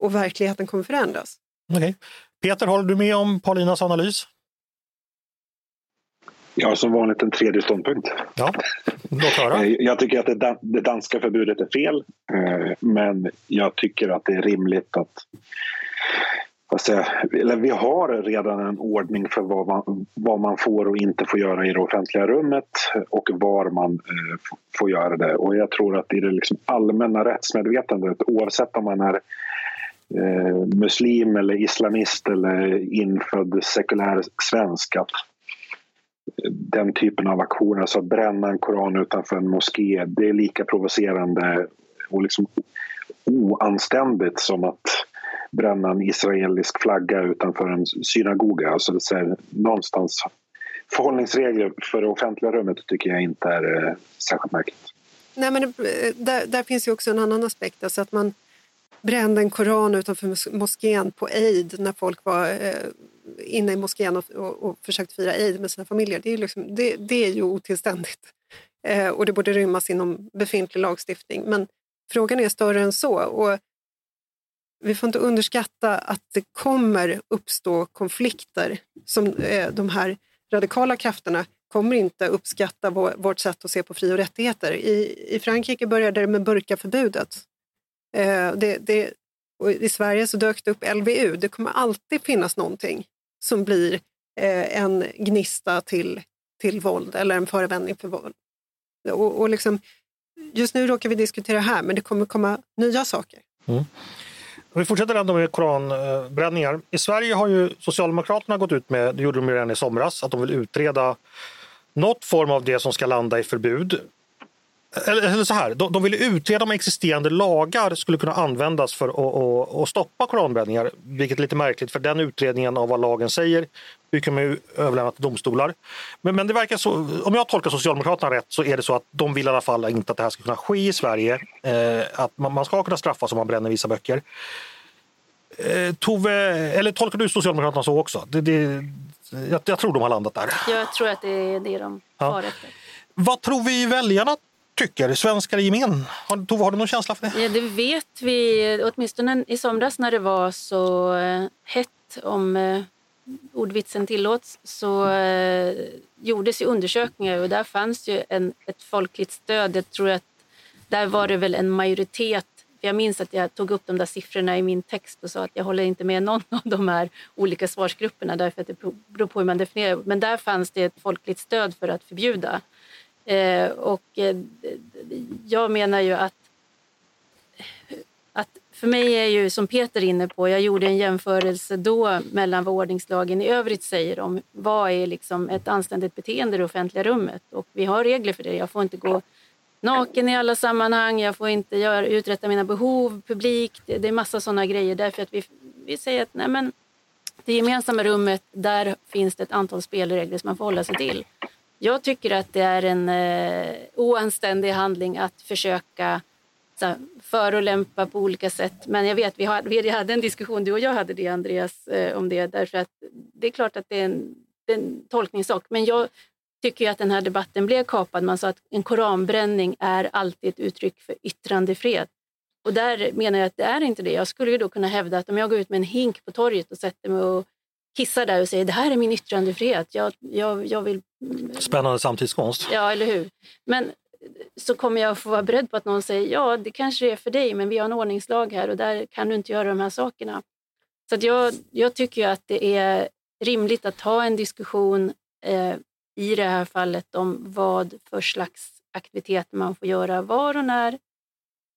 och verkligheten kommer förändras. Okay. Peter, håller du med om Paulinas analys? Har som vanligt en tredje ståndpunkt. Ja, låt höra. Eh, jag tycker att det, danska förbudet är fel. Eh, men jag tycker att det är rimligt att Säga, eller vi har redan en ordning för vad man, vad man får och inte får göra i det offentliga rummet och var man eh, får göra det. Och jag tror att i det liksom allmänna rättsmedvetandet oavsett om man är eh, muslim eller islamist eller infödd sekulär svensk att den typen av aktioner, alltså att bränna en koran utanför en moské, det är lika provocerande och liksom oanständigt som att bränna en israelisk flagga utanför en synagoga. Alltså det är någonstans förhållningsregler för det offentliga rummet tycker jag inte är eh, särskilt märkligt. Nej, men eh, där, där, finns ju också en annan aspekt, alltså att man brände en koran utanför moskén på Eid när folk var eh, inne i moskén och, och, och försökte fira Eid med sina familjer. Det är, liksom, det, det är ju otillständigt. Eh, och det borde rymmas inom befintlig lagstiftning. Men frågan är större än så. Och vi får inte underskatta att det kommer uppstå konflikter som eh, de här radikala krafterna kommer inte uppskatta vår, vårt sätt att se på fri och rättigheter. I, i Frankrike började det med burkaförbudet. Eh, det, det, I Sverige så dök det upp LVU. Det kommer alltid finnas någonting som blir eh, en gnista till, till våld eller en förevändning för våld. Och, och liksom, just nu råkar vi diskutera här, men det kommer komma nya saker. Mm. Om vi fortsätter ändå med koranbränningar. I Sverige har ju Socialdemokraterna gått ut med, det gjorde de redan i somras, att de vill utreda något form av det som ska landa i förbud. Eller, eller så här, de, de vill utreda om existerande lagar skulle kunna användas för att, att, stoppa koranbränningar. Vilket är lite märkligt för den utredningen av vad lagen säger brukar man ju överlämna till domstolar. Men, men det verkar så, om jag tolkar Socialdemokraterna rätt så är det så att de vill i alla fall inte att det här ska kunna ske i Sverige. Eh, att man, man ska kunna straffas om man bränner vissa böcker. Eh, Tove, eller tolkar du Socialdemokraterna så också? Det, det, jag, jag, tror de har landat där. Jag tror att det är det de ja. har efter. Vad tror vi väljarna tycker? Svenskar i gemen? Har, Tove, har du någon känsla för det? Ja, det vet vi. Åtminstone i somras när det var så eh, hett om eh, ordvitsen tillåts så eh, gjordes ju undersökningar och där fanns ju en, ett folkligt stöd. Jag tror att där var det väl en majoritet jag minns att jag tog upp de där siffrorna i min text och sa att jag håller inte med någon av de här olika svarsgrupperna därför att det beror på hur man definierar. Men där fanns det ett folkligt stöd för att förbjuda. Eh, och eh, jag menar ju att, att för mig är ju som Peter inne på, jag gjorde en jämförelse då mellan vad ordningslagen i övrigt säger om vad är liksom ett anständigt beteende i det offentliga rummet. Och vi har regler för det. Jag får inte gå naken i alla sammanhang, jag får inte göra, uträtta mina behov publikt. Det, det är massa sådana grejer därför att vi, vi säger att nej men, det gemensamma rummet, där finns det ett antal spelregler som man får hålla sig till. Jag tycker att det är en eh, oanständig handling att försöka så, förolämpa på olika sätt. Men jag vet, vi, har, vi hade en diskussion, du och jag hade det Andreas, eh, om det. Därför att det är klart att det är en, det är en tolkningssak. Men jag tycker att den här debatten blev kapad. Man sa att en koranbränning är alltid ett uttryck för yttrandefrihet. Och där menar jag att det är inte det. Jag skulle ju då kunna hävda att om jag går ut med en hink på torget och sätter mig och kissar där och säger det här är min yttrandefrihet. Jag, jag, jag vill... Spännande samtidskonst. Ja, eller hur. Men så kommer jag få vara beredd på att någon säger ja, det kanske är för dig, men vi har en ordningslag här och där kan du inte göra de här sakerna. Så jag, jag tycker att det är rimligt att ha en diskussion eh, i det här fallet om vad för slags aktiviteter man får göra var och när.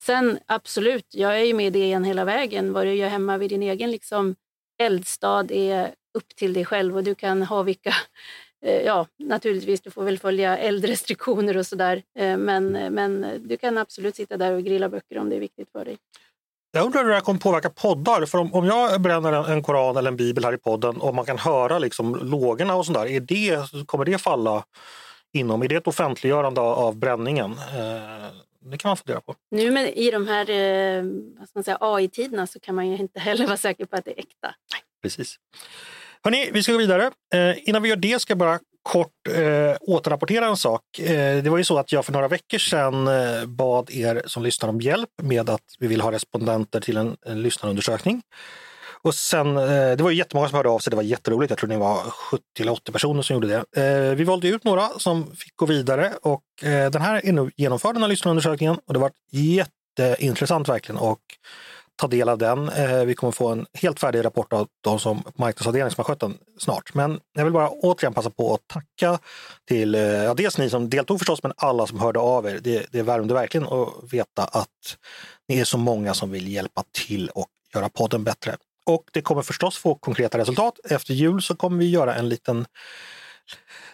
Sen absolut, jag är ju med i DN hela vägen. Vad du gör hemma vid din egen liksom, eldstad är upp till dig själv och du kan ha vilka eh, Ja, naturligtvis, du får väl följa eldrestriktioner och sådär. Eh, men, men du kan absolut sitta där och grilla böcker om det är viktigt för dig. Jag undrar hur det här kommer påverka poddar. För om, om jag bränner en, en, koran eller en bibel här i podden och man kan höra liksom lågorna och sånt där, är det, kommer det falla inom? Är det ett offentliggörande av bränningen? Eh, det kan man fundera på. Nu med, i de här eh, AI-tiderna så kan man ju inte heller vara säker på att det är äkta. Precis. Hörrni, vi ska gå vidare. Eh, innan vi gör det ska jag bara kort eh, återrapportera en sak. Eh, det var ju så att jag för några veckor sedan eh, bad er som lyssnar om hjälp med att vi vill ha respondenter till en, en lyssnarundersökning. Och sen, eh, det var ju jättemånga som hörde av sig, det var jätteroligt. Jag tror det var 70 eller 80 personer som gjorde det. Eh, vi valde ut några som fick gå vidare och eh, den här är nu genomförd, den här lyssnarundersökningen. Och det var jätteintressant verkligen. Och ta del av den. Eh, vi kommer få en helt färdig rapport av de som marknadsavdelningen som har skött den snart. Men jag vill bara återigen passa på att tacka till eh, ja, dels ni som deltog förstås, men alla som hörde av er. Det, det värmde verkligen att veta att ni är så många som vill hjälpa till och göra podden bättre. Och det kommer förstås få konkreta resultat. Efter jul så kommer vi göra en liten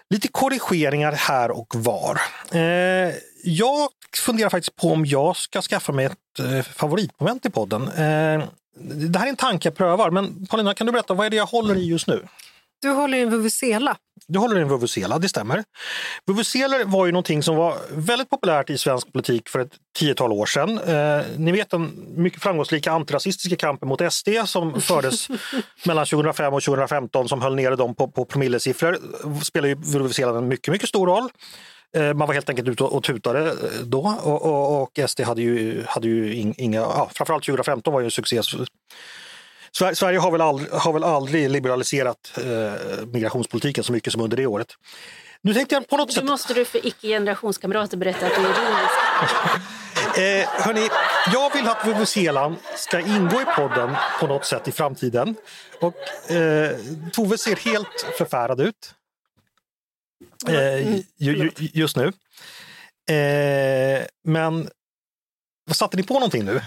lite korrigeringar här och var. Eh, jag funderar faktiskt på om jag ska skaffa mig ett eh, favoritmoment i podden. Eh, det här är en tanke jag prövar, men Paulina kan du berätta, vad är det jag håller i just nu? Du håller i en vuvuzela. Du håller i en vuvuzela, det stämmer. Vuvuzelor var ju någonting som var väldigt populärt i svensk politik för ett tiotal år sedan. Eh, ni vet den mycket framgångsrika antirasistiska kampen mot SD som fördes mellan 2005 och 2015 som höll nere dem på, på promillesiffror. spelar ju vuvuzelan en mycket, mycket stor roll. Eh, man var helt enkelt ute och tutade eh, då och, och, och SD hade ju, hade ju inga, ja, framförallt 2015 var ju en succé. Sverige har väl aldrig, har väl aldrig liberaliserat eh, migrationspolitiken så mycket som under det året. Nu tänkte jag på något nu sätt... måste du för icke-generationskamrater berätta att du är ironisk. eh, hörni, jag vill att Vuvuzelan ska ingå i podden på något sätt i framtiden. Och eh, Tove ser helt förfärad ut. Eh, ju, ju, just nu. Eh, men satte ni på någonting nu?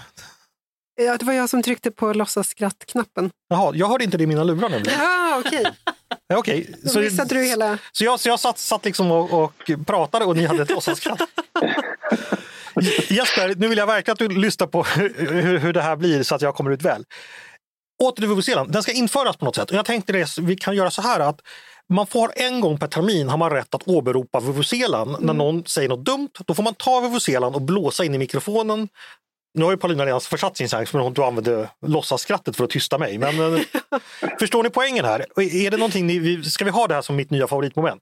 Ja, det var jag som tryckte på låtsasskratt-knappen. Jaha, jag hörde inte det i mina lurar nämligen. Ja, okej. Ja, okej. Då Så, missade du hela... så jag, så jag satt, satt liksom och, och pratade och ni hade ett låtsasskratt. Jesper, nu vill jag verkligen att du lyssnar på hur, hur det här blir så att jag kommer ut väl. Åter till VVC-an, den ska införas på något sätt. Och jag tänkte det, vi kan göra så här att man får en gång per termin har man rätt att åberopa vuvuzelan. När någon säger något dumt, då får man ta vuvuzelan och blåsa in i mikrofonen. Nu har ju Paulina redan försatt sin chans för hon du använde låtsasskrattet för att tysta mig. Men eh, förstår ni poängen här? Är det någonting ni, ska vi ha det här som mitt nya favoritmoment?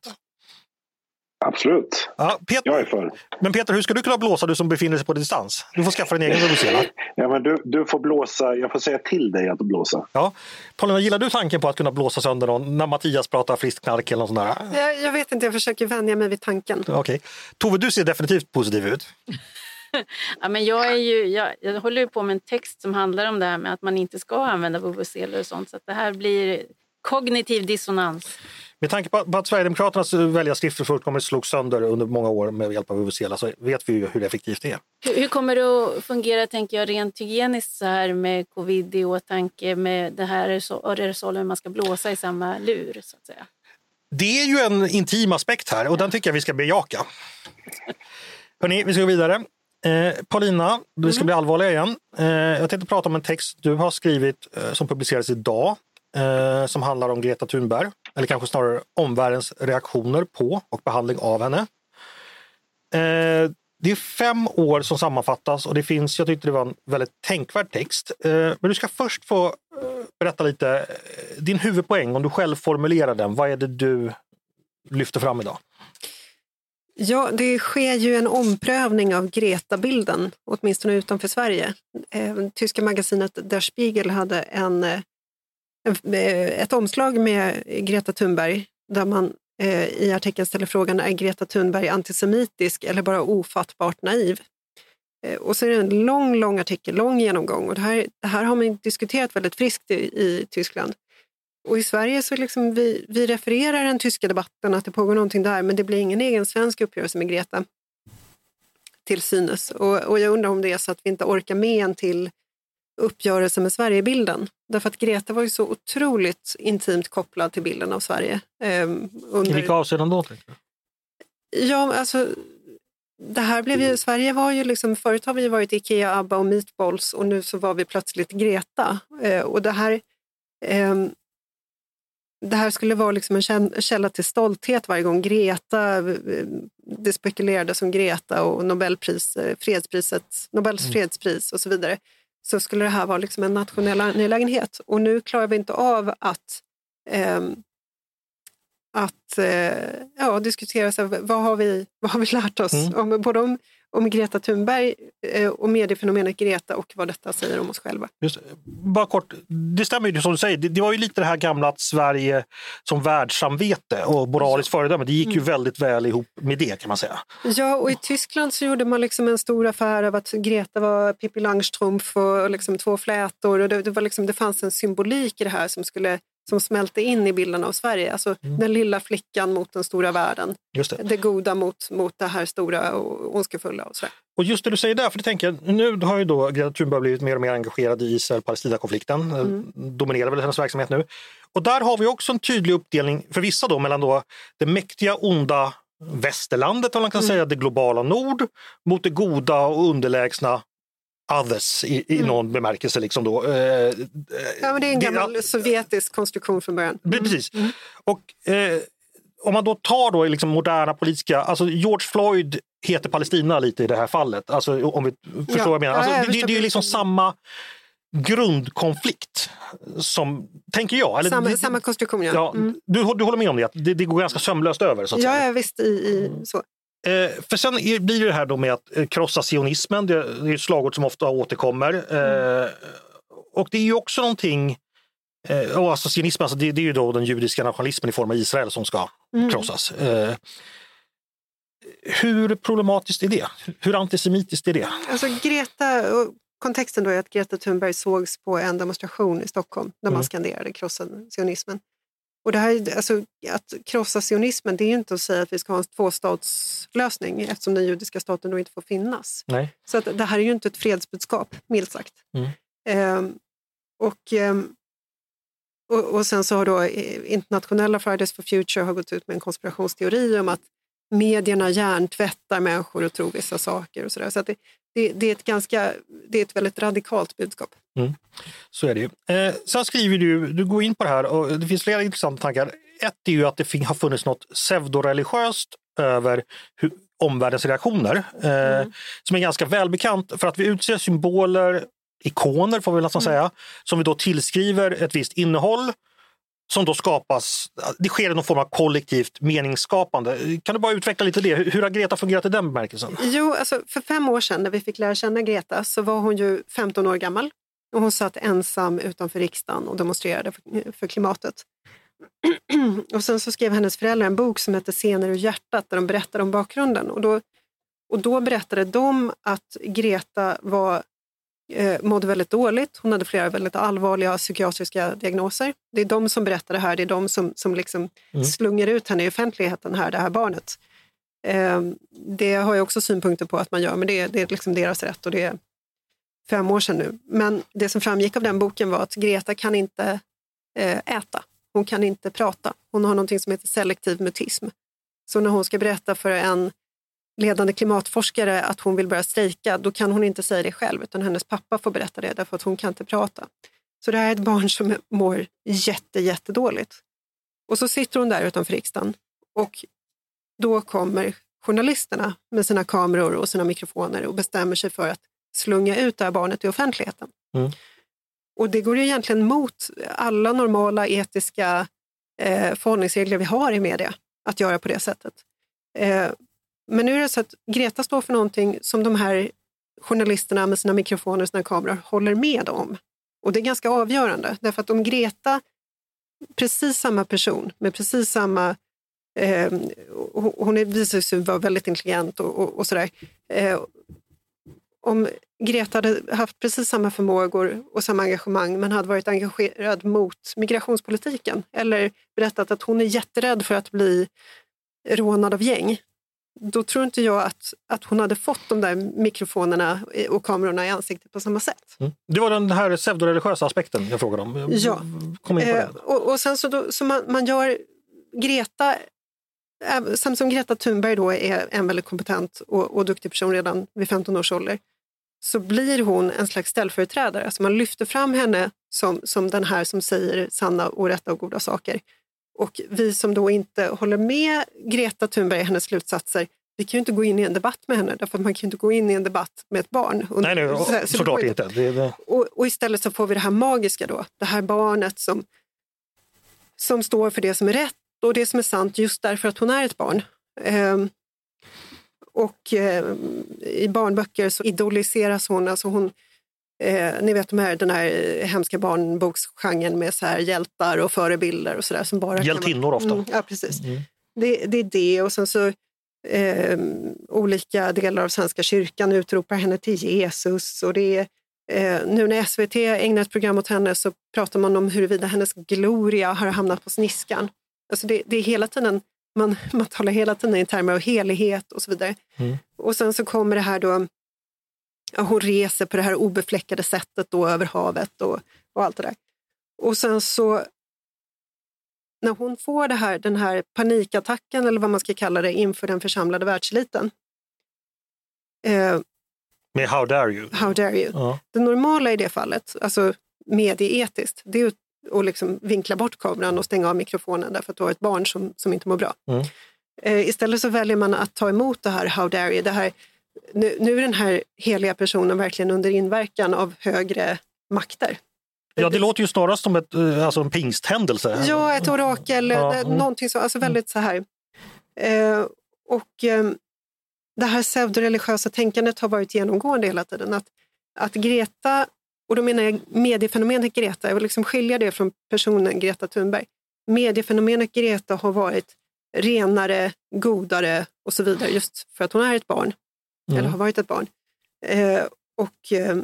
Absolut. Ja, Peter, Jag är för. men Peter, hur ska du kunna blåsa du som befinner dig på distans? Du får skaffa din egen. Ja, men du, du får blåsa. Jag får säga till dig att blåsa. Ja. Paulina, gillar du tanken på att kunna blåsa sönder någon när Mattias pratar friskt knark eller något sånt där? Jag, jag vet inte, jag försöker vänja mig vid tanken. Okej. Tove, du ser definitivt positiv ut. Ja, men jag, är ju, jag, jag håller ju på med en text som handlar om det här med att man inte ska använda vuvuzelor och sånt. Så att det här blir kognitiv dissonans. Med tanke på att Sverigedemokraternas väljarskrifter fullkomligt slogs sönder under många år med hjälp av vuvuzela så vet vi ju hur effektivt det är. Hur, hur kommer det att fungera tänker jag, rent hygieniskt så här med covid i åtanke med det här aerosol- aerosolen man ska blåsa i samma lur? Så att säga. Det är ju en intim aspekt här och den tycker jag vi ska bejaka. Hörrni, vi ska gå vidare. Eh, Paulina, vi ska bli allvarliga igen. Eh, jag tänkte prata om en text du har skrivit eh, som publicerades idag eh, som handlar om Greta Thunberg, eller kanske snarare omvärldens reaktioner på och behandling av henne. Eh, det är fem år som sammanfattas och det finns, jag tyckte det var en väldigt tänkvärd text. Eh, men du ska först få berätta lite, din huvudpoäng, om du själv formulerar den, vad är det du lyfter fram idag? Ja, det sker ju en omprövning av Greta-bilden, åtminstone utanför Sverige. Eh, tyska magasinet Der Spiegel hade en, eh, en, eh, ett omslag med Greta Thunberg där man i artikeln ställer frågan är Greta Thunberg antisemitisk eller bara ofattbart naiv? Och så är det en lång, lång artikel, lång genomgång och det här, det här har man diskuterat väldigt friskt i, i Tyskland. Och i Sverige så liksom vi, vi refererar den tyska debatten, att det pågår någonting där, men det blir ingen egen svensk uppgörelse med Greta till synes. Och, och jag undrar om det är så att vi inte orkar med en till uppgörelse med Sverigebilden. Därför att Greta var ju så otroligt intimt kopplad till bilden av Sverige. I under, vilka avseenden då? Ja, alltså, det här blev ju, Sverige var ju liksom, förut har vi varit Ikea, ABBA och Meatballs och nu så var vi plötsligt Greta. Eh, och det här, ehm, det här skulle vara liksom en käll- källa till stolthet varje gång Greta, eh, det spekulerades om Greta och Nobelpris, eh, fredspriset, Nobels fredspris och så vidare. Så skulle det här vara liksom en nationell angelägenhet. Och nu klarar vi inte av att ehm, att eh, ja, diskutera så här, vad, har vi, vad har vi lärt oss Mm. om, både om, om Greta Thunberg eh, och mediefenomenet Greta och vad detta säger om oss själva. Just, bara kort, det stämmer ju som du säger. Det, det var ju lite det här gamla att Sverige som världssamvete och moraliskt föredöme. Det gick ju väldigt väl ihop med det kan man säga. Ja, och i Tyskland så gjorde man liksom en stor affär av att Greta var Pippi Langstrumpf och liksom två flätor. Och det, det, var liksom, det fanns en symbolik i det här som, skulle, som smälte in i bilden av Sverige. Alltså den lilla flickan mot den stora världen. Just det. Det goda mot, mot det här stora och ondskefulla. Och. Och just det du säger där, för det tänker jag, nu har ju då Greta Thunberg blivit mer och mer engagerad i Israel-Palestina-konflikten. Mm. Dominerar väl hennes verksamhet nu. Och där har vi också en tydlig uppdelning för vissa då mellan då det mäktiga, onda västerlandet, om man kan säga, det globala nord mot det goda och underlägsna others i, i någon bemärkelse. Liksom då. Eh, Ja, men det är en det- gammal sovjetisk konstruktion från början. Pre- Precis. Och eh, om man då tar då liksom moderna politiska, alltså George Floyd heter Palestina lite i det här fallet. Alltså om vi förstår Ja. vad jag menar. Alltså, Ja, jag det, det, det är ju liksom samma grundkonflikt som, tänker jag. Eller, Samma, det- samma konstruktion, ja. ja, Mm. du, du håller med om det, att det, det går ganska sömlöst över. Så att Ja, säga. ja, visst. I, i, så. Eh, för sen blir det här då med att eh, krossa sionismen. Det, är ett slagord som ofta återkommer. Eh, och det är ju också någonting Eh, och alltså sionismen, alltså det, det är ju då den judiska nationalismen i form av Israel som ska krossas. Eh, hur problematiskt är det? Hur antisemitiskt är det? Alltså Greta, och kontexten då är att Greta Thunberg sågs på en demonstration i Stockholm där man Mm. skanderade krossa sionismen. Och det här, är- alltså, att krossa sionismen det är ju inte att säga att vi ska ha en tvåstatslösning eftersom den judiska staten då inte får finnas. Nej. Så att det här är ju inte ett fredsbudskap, milt sagt. Mm. Ehm, och, ehm, och, och sen så har då eh, internationella Fridays for Future har gått ut med en konspirationsteori om att medierna hjärntvättar människor och tror vissa saker och sådär. Så att det, det, det, är ett ganska, det är ett väldigt radikalt budskap. Så är det ju. Eh, sen skriver du, du går in på det här och det finns flera intressanta tankar. Ett är ju att det har funnits något pseudoreligiöst över hur, omvärldens reaktioner eh, som är ganska välbekant för att vi utser symboler, ikoner får vi nästan säga, som vi då tillskriver ett visst innehåll som då skapas, det sker i någon form av kollektivt meningsskapande. Kan du bara utveckla lite det? Hur har Greta fungerat i den bemärkelsen? Jo, alltså för fem år sedan när vi fick lära känna Greta så var hon ju 15 år gammal och hon satt ensam utanför riksdagen och demonstrerade för, för klimatet. och sen så skrev hennes föräldrar en bok som hette Scener ur hjärtat där de berättade om bakgrunden. Och då, och då berättade de att Greta var, eh, mådde väldigt dåligt. Hon hade flera väldigt allvarliga psykiatriska diagnoser. Det är de som berättar det här. Det är de som, som liksom slungar ut henne i offentligheten här, det här barnet. Eh, det har jag också synpunkter på att man gör, men det, det är liksom deras rätt och det är fem år sedan nu. Men det som framgick av den boken var att Greta kan inte eh, äta. Hon kan inte prata. Hon har något som heter selektiv mutism. Så när hon ska berätta för en ledande klimatforskare att hon vill börja strejka, då kan hon inte säga det själv, utan hennes pappa får berätta det därför att hon kan inte prata. Så det här är ett barn som mår jätte, jättedåligt. Och så sitter hon där utanför riksdagen och då kommer journalisterna med sina kameror och sina mikrofoner och bestämmer sig för att slunga ut det här barnet i offentligheten. Mm. Och det går ju egentligen mot alla normala etiska eh, förhållningsregler vi har i media att göra på det sättet. Eh, men nu är det så att Greta står för någonting som de här journalisterna med sina mikrofoner och sina kameror håller med om. Och det är ganska avgörande, därför att om Greta, precis samma person med precis samma Eh, hon är- visar sig vara väldigt intelligent och, och, och sådär. Eh, om Greta hade haft precis samma förmågor och samma engagemang men hade varit engagerad mot migrationspolitiken eller berättat att hon är jätterädd för att bli rånad av gäng, då tror inte jag att, att hon hade fått de där mikrofonerna och kamerorna i ansiktet på samma sätt. Mm. Det var den här pseudoreligiösa aspekten jag frågade om. Ja. Kom in på Eh, det. och, och sen så, då, så man, man gör Greta, äh, samt som Greta Thunberg då är en väldigt kompetent och, och duktig person redan vid 15 års ålder, så blir hon en slags ställföreträdare. Alltså man lyfter fram henne som, som den här som säger sanna och rätta och goda saker. Och vi som då inte håller med Greta Thunberg i hennes slutsatser, vi kan ju inte gå in i en debatt med henne, därför man kan ju inte gå in i en debatt med ett barn. Nej, nej, så- så det såklart inte. Det, det, och, och istället så får vi det här magiska då, det här barnet som, som står för det som är rätt och det som är sant just därför att hon är ett barn. Ehm, och ehm, i barnböcker så idoliseras hon, alltså hon eh, ni vet de här, den här hemska barnboksgenren med så här hjältar och förebilder och sådär. som bara Hjältinnor ofta. Mm, ja, precis. Mm. Det, det är det och sen så eh, olika delar av Svenska kyrkan utropar henne till Jesus och det är Eh, nu när SVT ägnar ett program åt henne så pratar man om huruvida hennes gloria har hamnat på sniskan. Alltså det, det är hela tiden, man, man talar hela tiden i termer av helighet och så vidare. Mm. Och sen så kommer det här då, hon reser på det här obefläckade sättet då över havet och, och allt det där. Och sen så när hon får det här, den här panikattacken eller vad man ska kalla det inför den församlade världseliten. Eh, med How dare you? how dare you? Ja. Det normala i det fallet, alltså medieetiskt, det är att liksom vinkla bort kameran och stänga av mikrofonen därför att du har ett barn som, som inte mår bra. Mm. Eh, istället så väljer man att ta emot det här how dare you. Det här, nu, nu är den här heliga personen verkligen under inverkan av högre makter. ja, det låter ju snarast som ett, eh, alltså en pingsthändelse. Ja, ett orakel, Ja, mm. någonting så, alltså väldigt så här. Eh, och eh, det här pseudoreligiösa tänkandet har varit genomgående hela tiden. Att, att Greta, och då menar jag mediefenomenet Greta, jag vill liksom skilja det från personen Greta Thunberg. Mediefenomenet Greta har varit renare, godare och så vidare just för att hon är ett barn, Mm. eller har varit ett barn. Eh, och eh,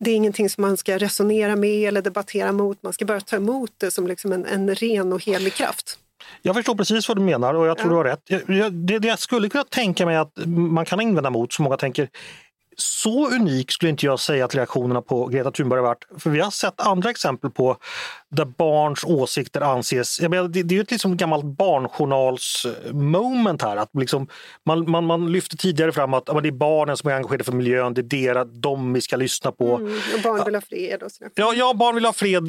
det är ingenting som man ska resonera med eller debattera mot. Man ska bara ta emot det som liksom en, en ren och helig kraft. Jag förstår precis vad du menar och jag tror Ja. du har rätt. Jag, jag, det, det jag skulle kunna tänka mig att man kan invända mot, som många tänker, så unik skulle inte jag säga att reaktionerna på Greta Thunberg har varit. För vi har sett andra exempel på där barns åsikter anses... Jag menar, det, det är ju ett liksom gammalt barnjournals-moment här. Att liksom, man, man, man lyfte tidigare fram att ja, det är barnen som är engagerade för miljön, det är deras, de vi ska lyssna på. Mm, och barn vill ha fred och sådär. Ja, ja, barn vill ha fred.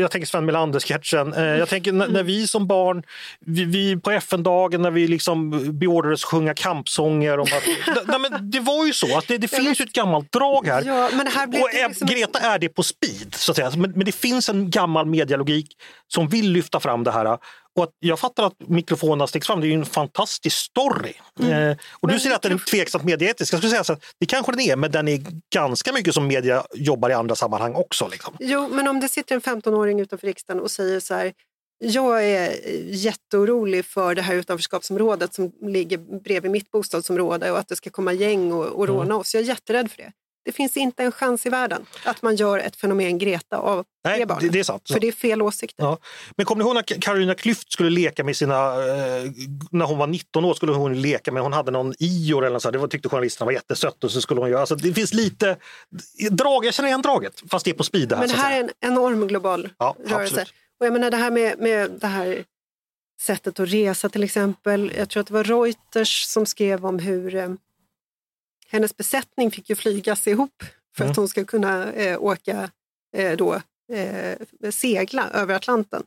Jag tänker Sven Melander-sketchen. Eh, Jag tänker när, när vi som barn, vi, vi på FN-dagen när vi liksom beordrades sjunga kampsånger om att... nej, men det var ju så, att det, det finns ju ett gammalt drag här. Ja, men här blev och liksom- Greta är det på speed, så att säga. Men, men det finns en gammal medialogik som vill lyfta fram det här. Och att jag fattar att mikrofonerna sticks fram, det är ju en fantastisk story. Mm. Eh, och du säger att den är tveksamt medieetisk. Jag skulle säga så att det kanske den är, men den är ganska mycket som media jobbar i andra sammanhang också. Liksom. Jo, men om det sitter en 15-åring utanför riksdagen och säger så här jag är jätteorolig för det här utanförskapsområdet som ligger bredvid mitt bostadsområde och att det ska komma gäng och, och råna oss. Jag är jätterädd för det. Det finns inte en chans i världen att man gör ett fenomen Greta av Nej, det barnet. det, är sant. För det är fel åsikter. Ja. Men kommer ni ihåg när Carolina Klüft skulle leka med sina... Eh, när hon var 19 år skulle hon leka med, hon hade någon Ior eller så. Det var, tyckte journalisterna var jättesött och så skulle hon göra... Alltså, det finns lite drag, jag känner igen draget, fast det är på speed det här. Men det här är en enorm global Ja, rörelse. absolut. Och jag menar det här med, med det här sättet att resa till exempel. Jag tror att det var Reuters som skrev om hur eh, hennes besättning fick ju flygas ihop för Mm. att hon ska kunna eh, åka eh, då, eh, segla över Atlanten.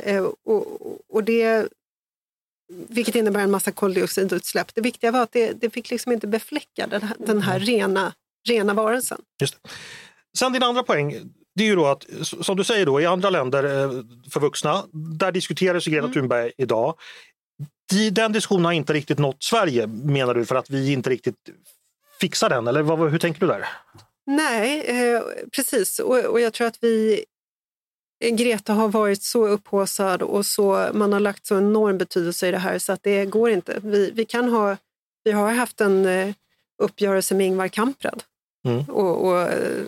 Eh, och, och det, vilket innebär en massa koldioxidutsläpp. Det viktiga var att det, det fick liksom inte befläcka den här, den här rena, rena varelsen. Just det. Sen din andra poäng, det är ju då att som du säger då i andra länder eh, för vuxna, där diskuteras ju Greta Thunberg idag. De- Den diskussionen har inte riktigt nått Sverige menar du för att vi inte riktigt fixar den eller vad, hur tänker du där? Nej, eh, precis. Och, och jag tror att vi... Greta har varit så upphaussad och så, man har lagt så enorm betydelse i det här så att det går inte. Vi, vi, kan ha, vi har haft en eh, uppgörelse med Ingvar Kamprad Mm. och, och eh,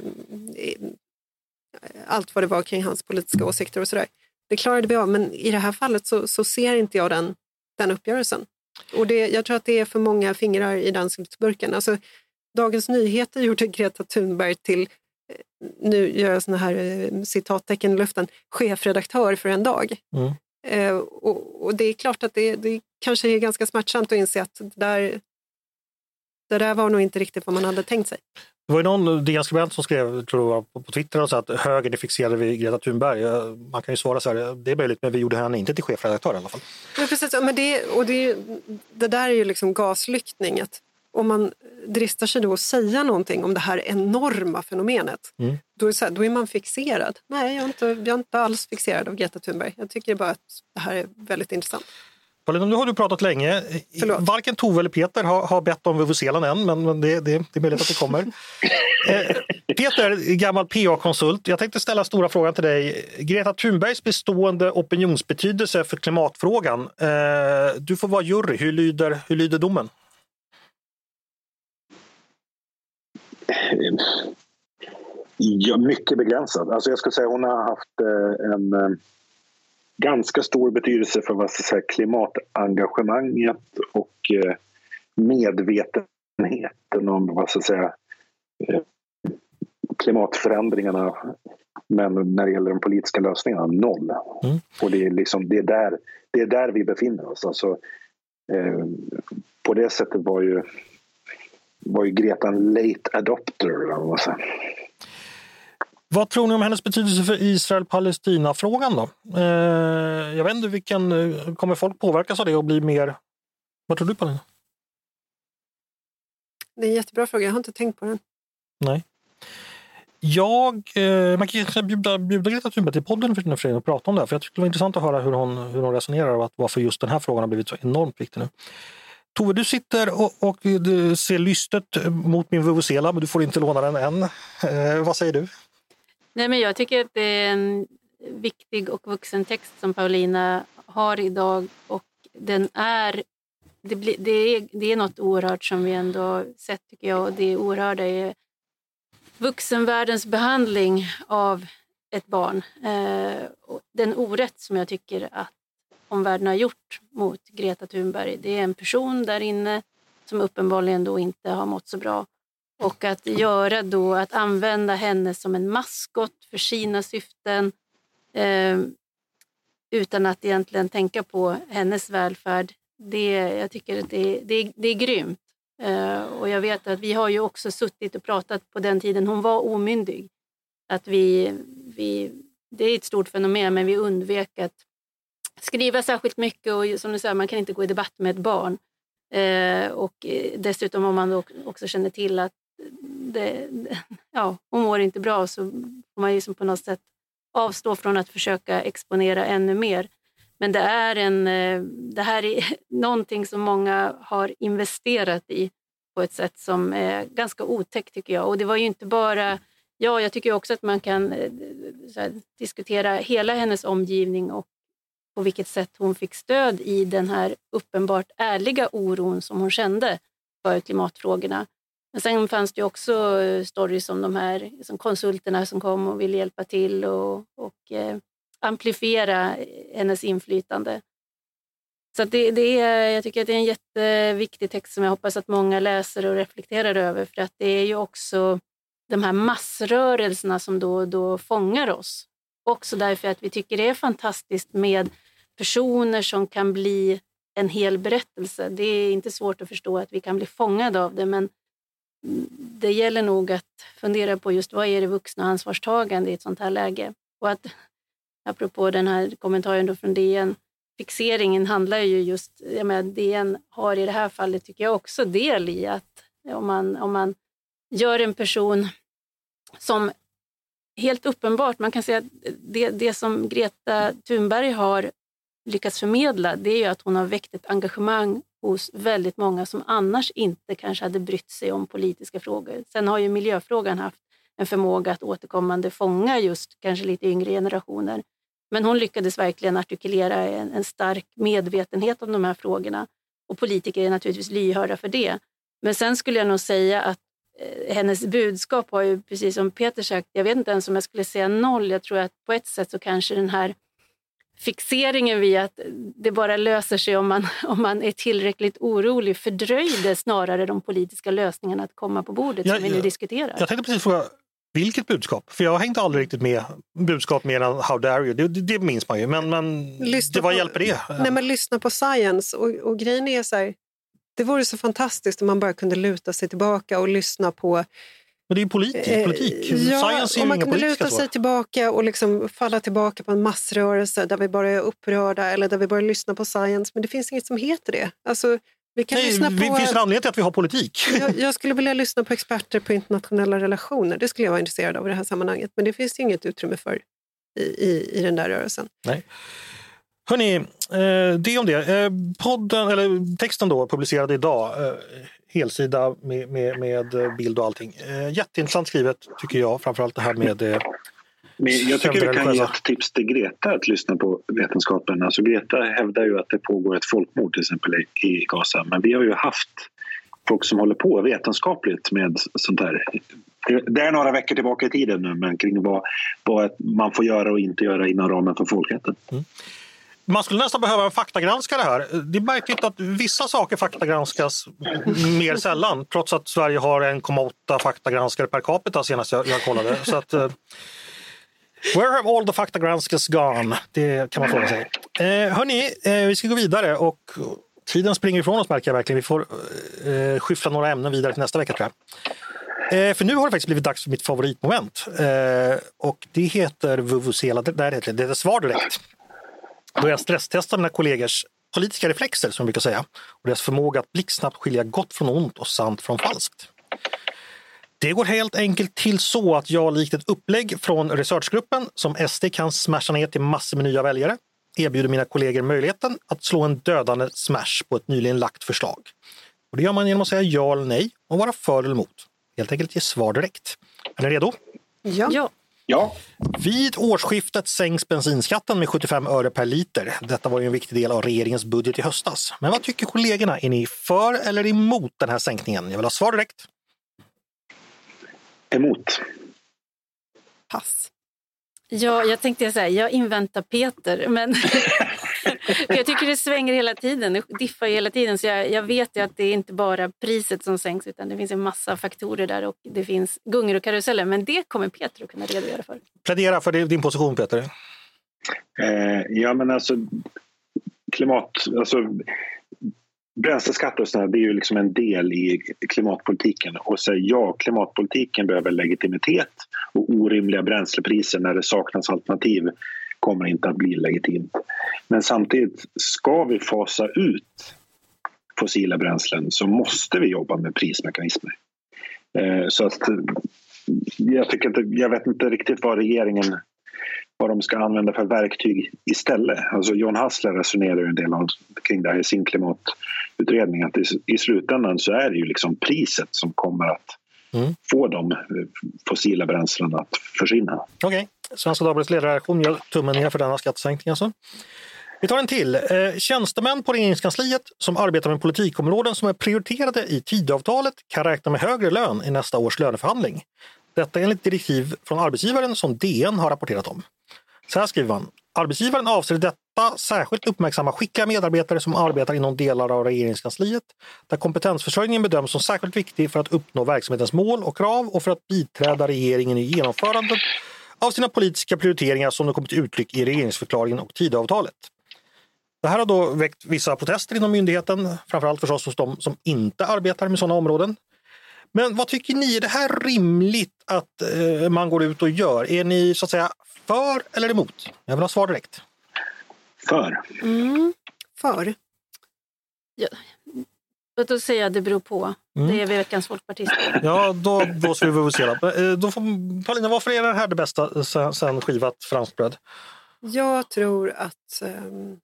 allt vad det var kring hans politiska åsikter och sådär. Det klarade vi av, men i det här fallet så, så ser inte jag den, den uppgörelsen. Och det, jag tror att det är för många fingrar i den syltburken. Alltså, Dagens Nyheter gjorde Greta Thunberg till, eh, nu gör jag såna här eh, citattecken i luften, chefredaktör för en dag. Mm. Eh, och, och det är klart att det, det kanske är ganska smärtsamt att inse att det där, det där var nog inte riktigt vad man hade tänkt sig. Det var ju någon DN-skribent som skrev tror jag, på, Twitter och sa att högern är fixerade vid Greta Thunberg. Man kan ju svara så här, det är möjligt men vi gjorde henne inte till chefredaktör i alla fall. Ja, precis. Men det, och det, det där är ju liksom gaslyktning. Om man dristar sig då att säga någonting om det här enorma fenomenet, Mm. då, är här, då är man fixerad. Nej, jag är, inte, jag är inte alls fixerad av Greta Thunberg. Jag tycker bara att det här är väldigt intressant. Paulina, nu har du pratat länge. Förlåt. Varken Tove eller Peter har, har bett om Vuvuzelan än, men, men det, det, det är möjligt att det kommer. eh, Peter, gammal PA-konsult. Jag tänkte ställa stora frågan till dig. Greta Thunbergs bestående opinionsbetydelse för klimatfrågan. Eh, du får vara jury. Hur lyder, hur lyder domen? Ja, mycket begränsad. Alltså jag skulle säga hon har haft eh, en eh, ganska stor betydelse för vad säga, klimatengagemanget och eh, medvetenheten om vad ska säga, eh, klimatförändringarna. Men när det gäller de politiska lösningarna, noll. Mm. Och det är, liksom, det, är där, det är där vi befinner oss. Alltså, eh, på det sättet var ju, var ju Greta en late adopter. eller vad tror ni om hennes betydelse för Israel-Palestina-frågan då? Eh, jag vet inte vilken, eh, kommer folk påverkas av det och bli mer... Vad tror du Paulina? Det är en jättebra fråga. Jag har inte tänkt på den. Nej. Jag, eh, man kan kanske bjuda, bjuda Greta Thunberg till podden för föreningen och prata om det här. För jag tycker det var intressant att höra hur hon, hur hon resonerar och att varför just den här frågan har blivit så enormt viktig nu. Tove, du sitter och, och du ser lystet mot min vuvuzela men du får inte låna den än. Eh, vad säger du? Nej, men jag tycker att det är en viktig och vuxen text som Paulina har idag och den är det, blir, det, är, det är något oerhört som vi ändå har sett tycker jag och det oerhörda är vuxenvärldens behandling av ett barn. Eh, och den orätt som jag tycker att omvärlden har gjort mot Greta Thunberg. Det är en person där inne som uppenbarligen då inte har mått så bra och att göra då, att använda henne som en maskot för sina syften eh, utan att egentligen tänka på hennes välfärd. Det, jag tycker att det, det, det är grymt. Eh, och jag vet att vi har ju också suttit och pratat på den tiden hon var omyndig. Att vi, vi, det är ett stort fenomen, men vi undvek att skriva särskilt mycket och som du säger, man kan inte gå i debatt med ett barn. Eh, och eh, dessutom om man också känner till att det, ja, hon mår inte bra så får man ju på något sätt avstå från att försöka exponera ännu mer. Men det, är en, eh, det här är någonting som många har investerat i på ett sätt som är ganska otäckt tycker jag. Och det var ju inte bara Ja, jag tycker också att man kan eh, här, diskutera hela hennes omgivning och på vilket sätt hon fick stöd i den här uppenbart ärliga oron som hon kände för klimatfrågorna. Men sen fanns det också eh, stories om de här som konsulterna som kom och ville hjälpa till och, och eh, amplifiera eh, hennes inflytande. Så det, det är, jag tycker att det är en jätteviktig text som jag hoppas att många läser och reflekterar över för att det är ju också de här massrörelserna som då och då fångar oss. Också därför att vi tycker det är fantastiskt med personer som kan bli en hel berättelse. Det är inte svårt att förstå att vi kan bli fångade av det, men det gäller nog att fundera på just vad är det vuxna ansvarstagande i ett sånt här läge. Och att, apropå den här kommentaren då från DN, fixeringen handlar ju just, jag menar, DN har i det här fallet tycker jag också del i att om man, om man gör en person som helt uppenbart, man kan säga att det, det som Greta Thunberg har lyckats förmedla, det är ju att hon har väckt ett engagemang hos väldigt många som annars inte kanske hade brytt sig om politiska frågor. Sen har ju miljöfrågan haft en förmåga att återkommande fånga just kanske lite yngre generationer. Men hon lyckades verkligen artikulera en, en stark medvetenhet om de här frågorna och politiker är naturligtvis lyhörda för det. Men sen skulle jag nog säga att eh, hennes budskap har ju, precis som Peter sagt, jag vet inte ens om jag skulle säga noll. Jag tror att på ett sätt så kanske den här fixeringen vid att det bara löser sig om man, om man är tillräckligt orolig fördröjde snarare de politiska lösningarna att komma på bordet jag, som vi nu diskuterar. Jag tänkte precis fråga, vilket budskap? För jag hängde aldrig riktigt med budskap mer än How dare you? Det, det, det minns man ju, men, men det, vad på, hjälper det? Nej, men lyssna på science och, och grejen är så här, det vore så fantastiskt om man bara kunde luta sig tillbaka och lyssna på men det är politik. Eh, politik. Ja, Science är om man kunde luta sig tillbaka och liksom falla tillbaka på en massrörelse där vi bara är upprörda eller där vi bara lyssnar på science. Men det finns inget som heter det. Alltså, vi kan Nej, lyssna på, finns det anledning till att vi har politik? Jag, jag, skulle vilja lyssna på experter på internationella relationer. Det skulle jag vara intresserad av i det här sammanhanget. Men det finns inget utrymme för i, i, i den där rörelsen. Nej. Hörni, eh, det om det. Eh, podden, eller texten då, publicerad idag. Eh, helsida med, med, med bild och allting. Eh, jätteintressant skrivet tycker jag, framförallt det här med eh, men jag tycker vi kan ge ett tips till Greta att lyssna på vetenskapen. Alltså Greta hävdar ju att det pågår ett folkmord till exempel i Gaza. Men vi har ju haft folk som håller på vetenskapligt med sånt här. Det är några veckor tillbaka i tiden nu, men kring vad, vad man får göra och inte göra inom ramen för folkrätten. Mm. Man skulle nästan behöva en faktagranskare här. Det är märkligt att vissa saker faktagranskas mer sällan trots att Sverige har 1,8 faktagranskare per capita senast jag, jag kollade. Så att, uh, where have all the faktagranskers gone? Det kan man fråga sig. Eh, hörni, eh, vi ska gå vidare och tiden springer ifrån oss märker jag verkligen. Vi får eh, skyffla några ämnen vidare till nästa vecka tror jag. Eh, för nu har det faktiskt blivit dags för mitt favoritmoment. Eh, och det heter Vuvuzela, det, det heter Svar direkt då jag stresstestar mina kollegors politiska reflexer, som jag brukar säga, och deras förmåga att blixtsnabbt skilja gott från ont och sant från falskt. Det går helt enkelt till så att jag likt ett upplägg från researchgruppen som SD kan smasha ner till massor med nya väljare erbjuder mina kollegor möjligheten att slå en dödande smash på ett nyligen lagt förslag. Och det gör man genom att säga ja eller nej och vara för eller emot. Helt enkelt ge svar direkt. Är ni redo? Ja. ja. Ja. Vid årsskiftet sänks bensinskatten med 75 öre per liter. Detta var ju en viktig del av regeringens budget i höstas. Men vad tycker kollegorna? Är ni för eller emot den här sänkningen? Jag vill ha svar direkt. Emot. Pass. Ja, jag tänkte säga, jag inväntar Peter, men jag tycker det svänger hela tiden, det diffar hela tiden. Så jag, jag vet ju att det är inte bara priset som sänks utan det finns en massa faktorer där och det finns gungor och karuseller. Men det kommer Peter att kunna redogöra för. Plädera för din position Peter. Eh, ja men alltså klimat, alltså Bränsleskatter och sådär, det är ju liksom en del i klimatpolitiken. Och säga ja, klimatpolitiken behöver legitimitet och orimliga bränslepriser när det saknas alternativ kommer inte att bli legitimt. Men samtidigt, ska vi fasa ut fossila bränslen så måste vi jobba med prismekanismer. Eh, så att jag, tycker inte, jag vet inte riktigt vad regeringen vad de ska använda för verktyg istället. Alltså John Hassler resonerar en del kring det här i sin klimatutredning att i, slutändan så är det ju liksom priset som kommer att mm. få de fossila bränslena att försvinna. Okay. Svenska Dagbladets ledarredaktion gör tummen ner för denna skattesänkning alltså. Vi tar en till. Eh, tjänstemän på regeringskansliet som arbetar med politikområden som är prioriterade i Tidöavtalet kan räkna med högre lön i nästa års löneförhandling. Detta enligt direktiv från arbetsgivaren som DN har rapporterat om. Så här skriver man. Arbetsgivaren avser detta särskilt uppmärksamma skickliga medarbetare som arbetar inom delar av regeringskansliet där kompetensförsörjningen bedöms som särskilt viktig för att uppnå verksamhetens mål och krav och för att biträda regeringen i genomförandet av sina politiska prioriteringar som de kommit till uttryck i regeringsförklaringen och Tidöavtalet. Det här har då väckt vissa protester inom myndigheten, framförallt förstås hos de som inte arbetar med sådana områden. Men vad tycker ni, är det här rimligt att eh, man går ut och gör? Är ni så att säga för eller emot? Jag vill ha svar direkt. För. Mm, för. Ja. Låt oss säga att det beror på. Mm. Det är veckans folkpartister. Ja, då blåser vi vuvuzela. Eh, då får, Paulina, varför är det här det bästa sen, sen skivat franskbröd? Jag tror att um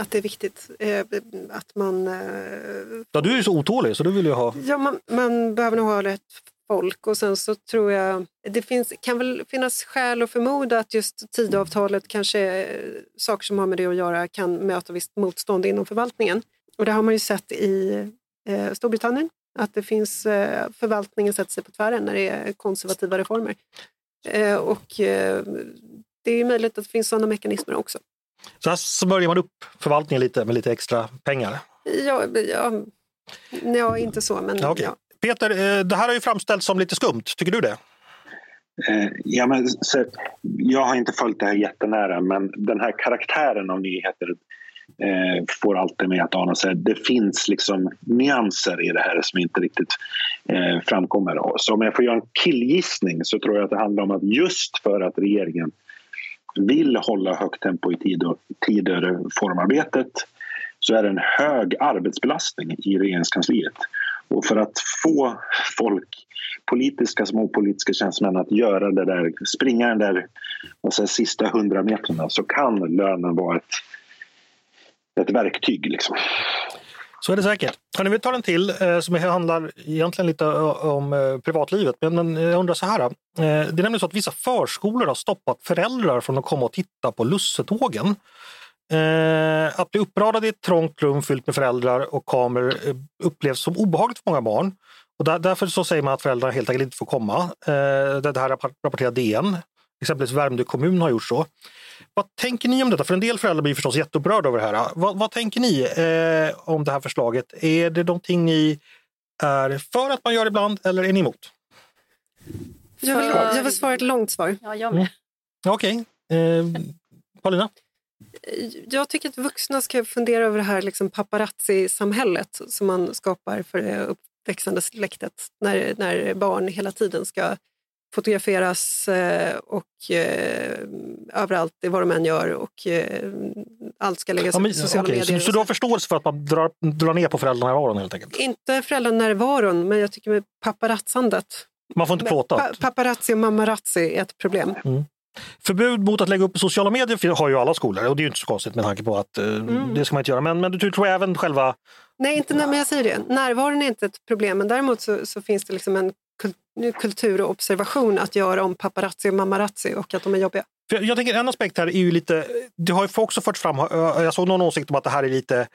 att det är viktigt eh, att man... Eh, ja, du är ju så otålig så du vill ju ha... Ja, man, man behöver nog ha rätt folk och sen så tror jag det finns, kan väl finnas skäl att förmoda att just Tidöavtalet kanske saker som har med det att göra kan möta visst motstånd inom förvaltningen. Och det har man ju sett i eh, Storbritannien att det finns eh, förvaltningen sätter sig på tvären när det är konservativa reformer. Eh, och eh, det är möjligt att det finns sådana mekanismer också. Så här smörjer man upp förvaltningen lite med lite extra pengar? Ja, ja, ja inte så. Men, okay. ja. Peter, eh, det här har ju framställts som lite skumt. Tycker du det? Eh, ja, men, så, jag har inte följt det här jättenära men den här karaktären av nyheter eh, får alltid mig att ana att Det finns liksom nyanser i det här som inte riktigt eh, framkommer. Så om jag får göra en killgissning så tror jag att det handlar om att just för att regeringen vill hålla högt tempo i Tidöreformarbetet så är det en hög arbetsbelastning i regeringskansliet. Och för att få folk, politiska som opolitiska tjänstemän att göra det där, springa den där säga, sista hundra metrarna så kan lönen vara ett, ett verktyg. Liksom. Så är det säkert. Hörrni, vi tar en till eh, som handlar egentligen lite eh, om eh, privatlivet. Men, eh, jag undrar så här. Eh, det är nämligen så att vissa förskolor har stoppat föräldrar från att komma och titta på lussetågen. Eh, att bli uppradad i ett trångt rum fyllt med föräldrar och kameror eh, upplevs som obehagligt för många barn. Och där, därför så säger man att föräldrar helt enkelt inte får komma. Det här rapporterar DN. Exempelvis Värmdö kommun har gjort så. Vad tänker ni om detta? För en del föräldrar blir förstås jätteupprörda över det här. Vad, vad tänker ni eh, om det här förslaget? Är det någonting ni är för att man gör ibland eller är ni emot? Jag vill, jag vill svara ett långt svar. Ja, jag med. Mm. Okej. Okay. Eh, Paulina? Jag tycker att vuxna ska fundera över det här liksom paparazzi-samhället som man skapar för det uppväxande släktet när, när barn hela tiden ska fotograferas eh, och eh, överallt, vad de än gör och eh, allt ska läggas ja, men, sociala okay. medier. Så, så du har förståelse för att man drar, drar ner på föräldranärvaron helt enkelt? Inte föräldranärvaron, men jag tycker med paparazzandet. Man får inte plåta? Pa paparazzi och mamarazzi är ett problem. Mm. Förbud mot att lägga upp sociala medier har ju alla skolor och det är ju inte så konstigt med tanke på att mm. det ska man inte göra. Men, men du tror även själva... Nej, inte när, men jag säger det. Närvaron är inte ett problem, men däremot så, så finns det liksom en kultur och observation att göra om paparazzi och mamarazzi och att de är jobbiga. För jag tänker en aspekt här är ju lite, det har ju också förts fram, jag såg någon åsikt om att det här är lite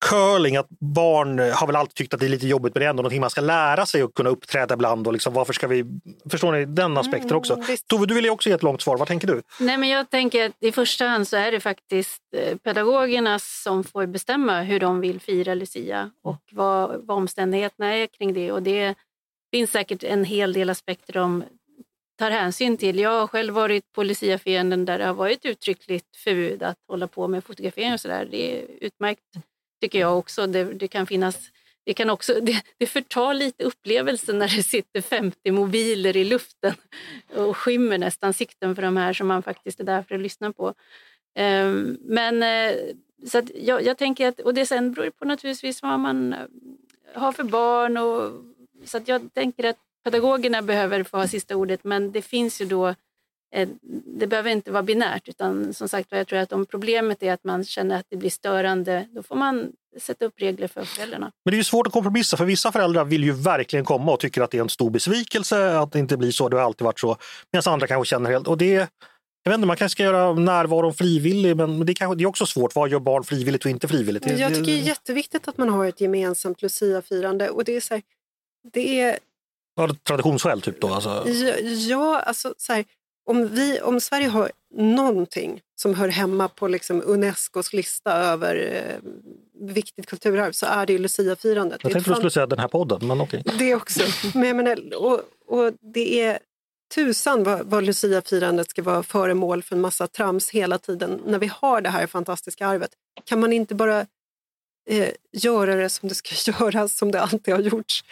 curling, att barn har väl alltid tyckt att det är lite jobbigt men det är ändå någonting man ska lära sig och kunna uppträda ibland. Och liksom, varför ska vi... Förstår ni den aspekten också? Mm, visst. Tove, du vill ju också ge ett långt svar. Vad tänker du? Nej, men jag tänker att i första hand så är det faktiskt eh, pedagogerna som får bestämma hur de vill fira Lucia och vad, vad omständigheterna är kring det. Och det finns säkert en hel del aspekter de tar hänsyn till. Jag har själv varit på luciafiranden där det har varit uttryckligt förbud att hålla på med fotografering och sådär. Det är utmärkt tycker jag också. Det, det kan finnas det, kan också, det, det förtar lite upplevelsen när det sitter 50 mobiler i luften och skymmer nästan sikten för de här som man faktiskt är där för att lyssna på. Ehm, men eh, så att jag, jag tänker att, och det sen beror på naturligtvis vad man har för barn. Och, så att jag tänker att pedagogerna behöver få ha sista ordet men det finns ju då eh, det behöver inte vara binärt utan som sagt jag tror att om problemet är att man känner att det blir störande då får man sätta upp regler för föräldrarna. Men det är ju svårt att kompromissa för vissa föräldrar vill ju verkligen komma och tycker att det är en stor besvikelse att det inte blir så. Det har alltid varit så. Medan andra kanske känner helt... Och det, jag vet inte, man kanske ska göra närvaron frivillig men det, kanske, det är också svårt. Vad gör barn frivilligt och inte frivilligt? Jag tycker det är jätteviktigt att man har ett gemensamt Lucia-firande. Och det är så här, det är Ja, traditionsskäl typ då? Alltså. Ja, ja alltså så här, om, vi, om Sverige har någonting som hör hemma på liksom Unescos lista över eh, viktigt kulturarv så är det ju Lucia-firandet. Jag Det är tänkte du ett skulle säga den här podden, men okej. Det också. Men menar, och, och det är tusan vad, vad Lucia-firandet ska vara föremål för en massa trams hela tiden. När vi har det här fantastiska arvet, kan man inte bara eh, göra det som det ska göras, som det alltid har gjorts,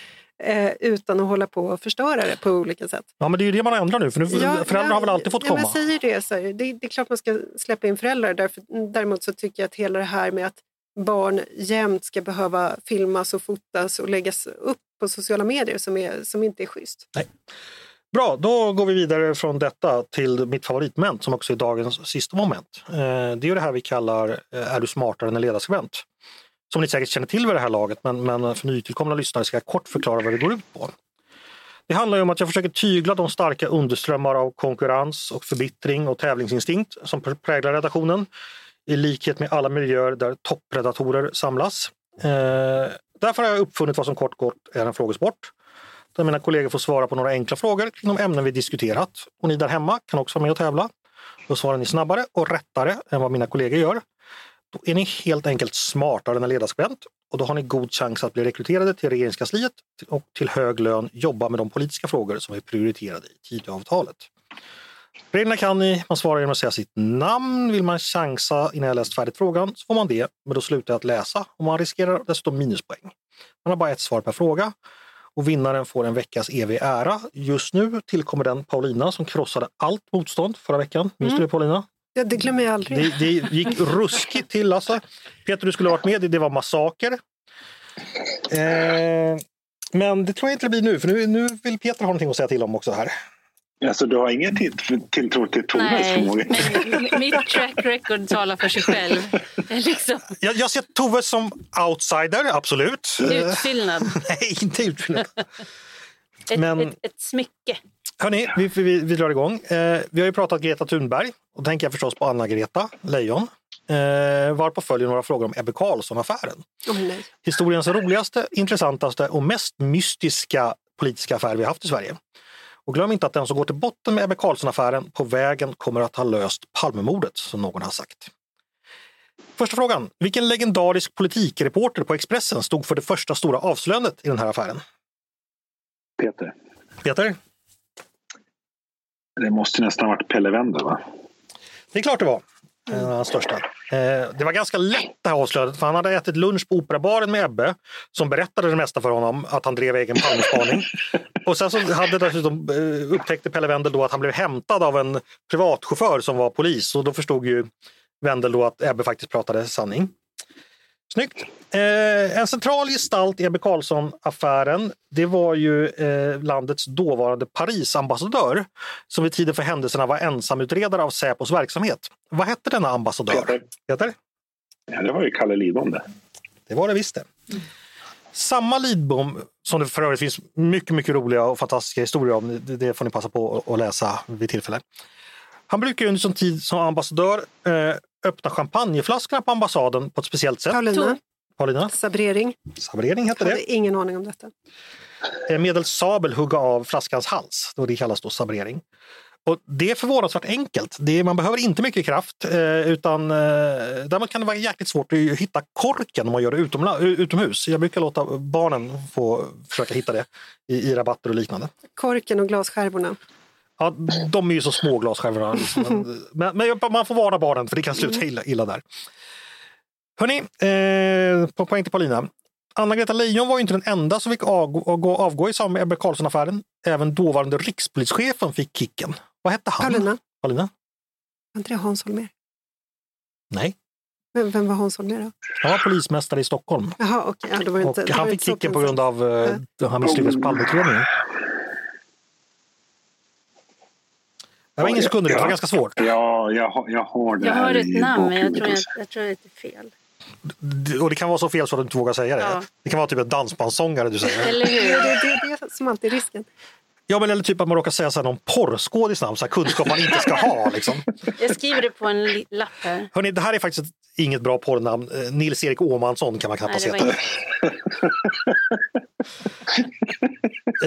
eh, utan att hålla på och förstöra det på olika sätt? Ja, men det är ju det man ändrar nu, för nu, föräldrar har väl alltid fått ja, komma? men Jag säger det, så det, det är klart man ska släppa in föräldrar. Därför, däremot så tycker jag att hela det här med att barn jämt ska behöva filmas och fotas och läggas upp på sociala medier som, är, som inte är schysst. Bra, då går vi vidare från detta till mitt favoritmoment som också är dagens sista moment. Eh, Det är ju det här vi kallar eh, Är du smartare än en ledarskribent? Som ni säkert känner till vid det här laget, men, men för nytillkomna lyssnare ska jag kort förklara vad det går ut på. Det handlar ju om att jag försöker tygla de starka underströmmar av konkurrens och förbittring och tävlingsinstinkt som präglar redaktionen i likhet med alla miljöer där toppredatorer samlas. Eh, därför har jag uppfunnit vad som kort kort är en frågesport där mina kollegor får svara på några enkla frågor kring de ämnen vi diskuterat. Och ni där hemma kan också vara med och tävla. Då svarar ni snabbare och rättare än vad mina kollegor gör. Då är ni helt enkelt smartare än en ledarskribent och då har ni god chans att bli rekryterade till regeringskansliet och till hög lön jobba med de politiska frågor som är prioriterade i Tidöavtalet. Reglerna kan ni. Man svarar genom att säga sitt namn. Vill man chansa innan jag läst färdigt frågan så får man det, men då slutar jag att läsa och man riskerar dessutom minuspoäng. Man har bara ett svar per fråga och vinnaren får en veckas evig ära. Just nu tillkommer den Paulina som krossade allt motstånd förra veckan. Minns du det Paulina? Ja, det glömmer jag aldrig. Det, det gick ruskigt till alltså. Peter, du skulle ha varit med. Det var massaker. Eh, men det tror jag inte det blir nu, för nu, nu vill Peter ha någonting att säga till om också här. Alltså, du har ingen till, tilltro till Toves Nej, förmåga? nej, mitt track record talar för sig själv. Liksom, Jag, jag ser Tove som outsider, absolut. Utfyllnad. Nej, inte utfyllnad. Ett, Men- ett, ett smycke. Hörni, vi, vi, vi drar igång. Eh, vi har ju pratat Greta Thunberg och då tänker jag förstås på Anna-Greta Leijon. Eh, varpå följer några frågor om Ebbe Carlsson-affären. Nej. Historiens roligaste, intressantaste och mest mystiska politiska affär vi haft i Sverige. Och glöm inte att den som går till botten med Ebbe Carlsson-affären på vägen kommer att ha löst Palmemordet, som någon har sagt. Första frågan. Vilken legendarisk politikreporter på Expressen stod för det första stora avslöjandet i den här affären? Peter, Peter? Det måste nästan varit Pelle Wender, va? Det är klart det var. En av hans största. Eh, det var ganska lätt det här avslöjandet för han hade ätit lunch på Operabaren med Ebbe som berättade det mesta för honom att han drev egen Palmespaning. Och sen så hade dessutom eh, upptäckte Pelle Wendel då att han blev hämtad av en privatchaufför som var polis och då förstod ju Wendel då att Ebbe faktiskt pratade sanning. Snyggt! Eh, en central gestalt i Ebbe Carlsson-affären det var ju eh, landets dåvarande Parisambassadör som vid tiden för händelserna var ensamutredare av Säpos verksamhet. Vad hette denna ambassadör? Peter. Peter? Ja, det var ju Kalle Lidbom det. Det var det visst det. Samma Lidbom, som det för övrigt finns mycket, mycket roliga och fantastiska historier om, det, får ni passa på att läsa vid tillfälle. Han brukar under sin tid som ambassadör eh, öppna champagneflaskorna på ambassaden på ett speciellt sätt. Paulina, Paulina? Sabrering. Sabrering heter Jag det. hade ingen aning om detta. Eh, Medelst sabel hugga av flaskans hals. Det kallas då sabrering. Och det är förvånansvärt enkelt. Det är, man behöver inte mycket kraft. Eh, utan eh, Däremot kan det vara jäkligt svårt att hitta korken om man gör det utomla, utomhus. Jag brukar låta barnen få försöka hitta det i, i rabatter och liknande. Korken och glasskärvorna. Ja, de är ju så små glasskärvorna. Liksom. Men, men man får varna barnen för det kan sluta illa, illa där. Hörni, eh, på poäng till Paulina. Anna-Greta Leijon var ju inte den enda som fick avgå, avgå i samband med Ebbe Carlsson-affären. Även dåvarande rikspolischefen fick kicken. Vad hette han? Paulina. Paulina? Var inte det Hans Holmér? Nej, Vem, vem var Hans Holmér då? han var polismästare i Stockholm. Jaha, okej. Ja, då var det Och inte, då var han det fick inte kicken på grund av eh, att han misslyckades på Palmeutredningen. Det var ingen sekund, det var ganska svårt. Ja, jag, har- jag har det Jag har ett namn, men jag tror, jag, jag tror att det är fel. Och det kan vara så fel så att du inte vågar säga det. Ja. Det kan vara typ en dansbandssångare du säger. Eller Det, hur? det, det är det som alltid är risken. Ja, men eller typ att man råkar säga så här, någon porrskådis namn, så här, kunskap man inte ska ha. Liksom. Jag skriver det på en lapp här. Hörrni, det här är faktiskt ett, inget bra porrnamn. Eh, Nils-Erik Åhmansson kan man Nej, knappast det var heta. inte.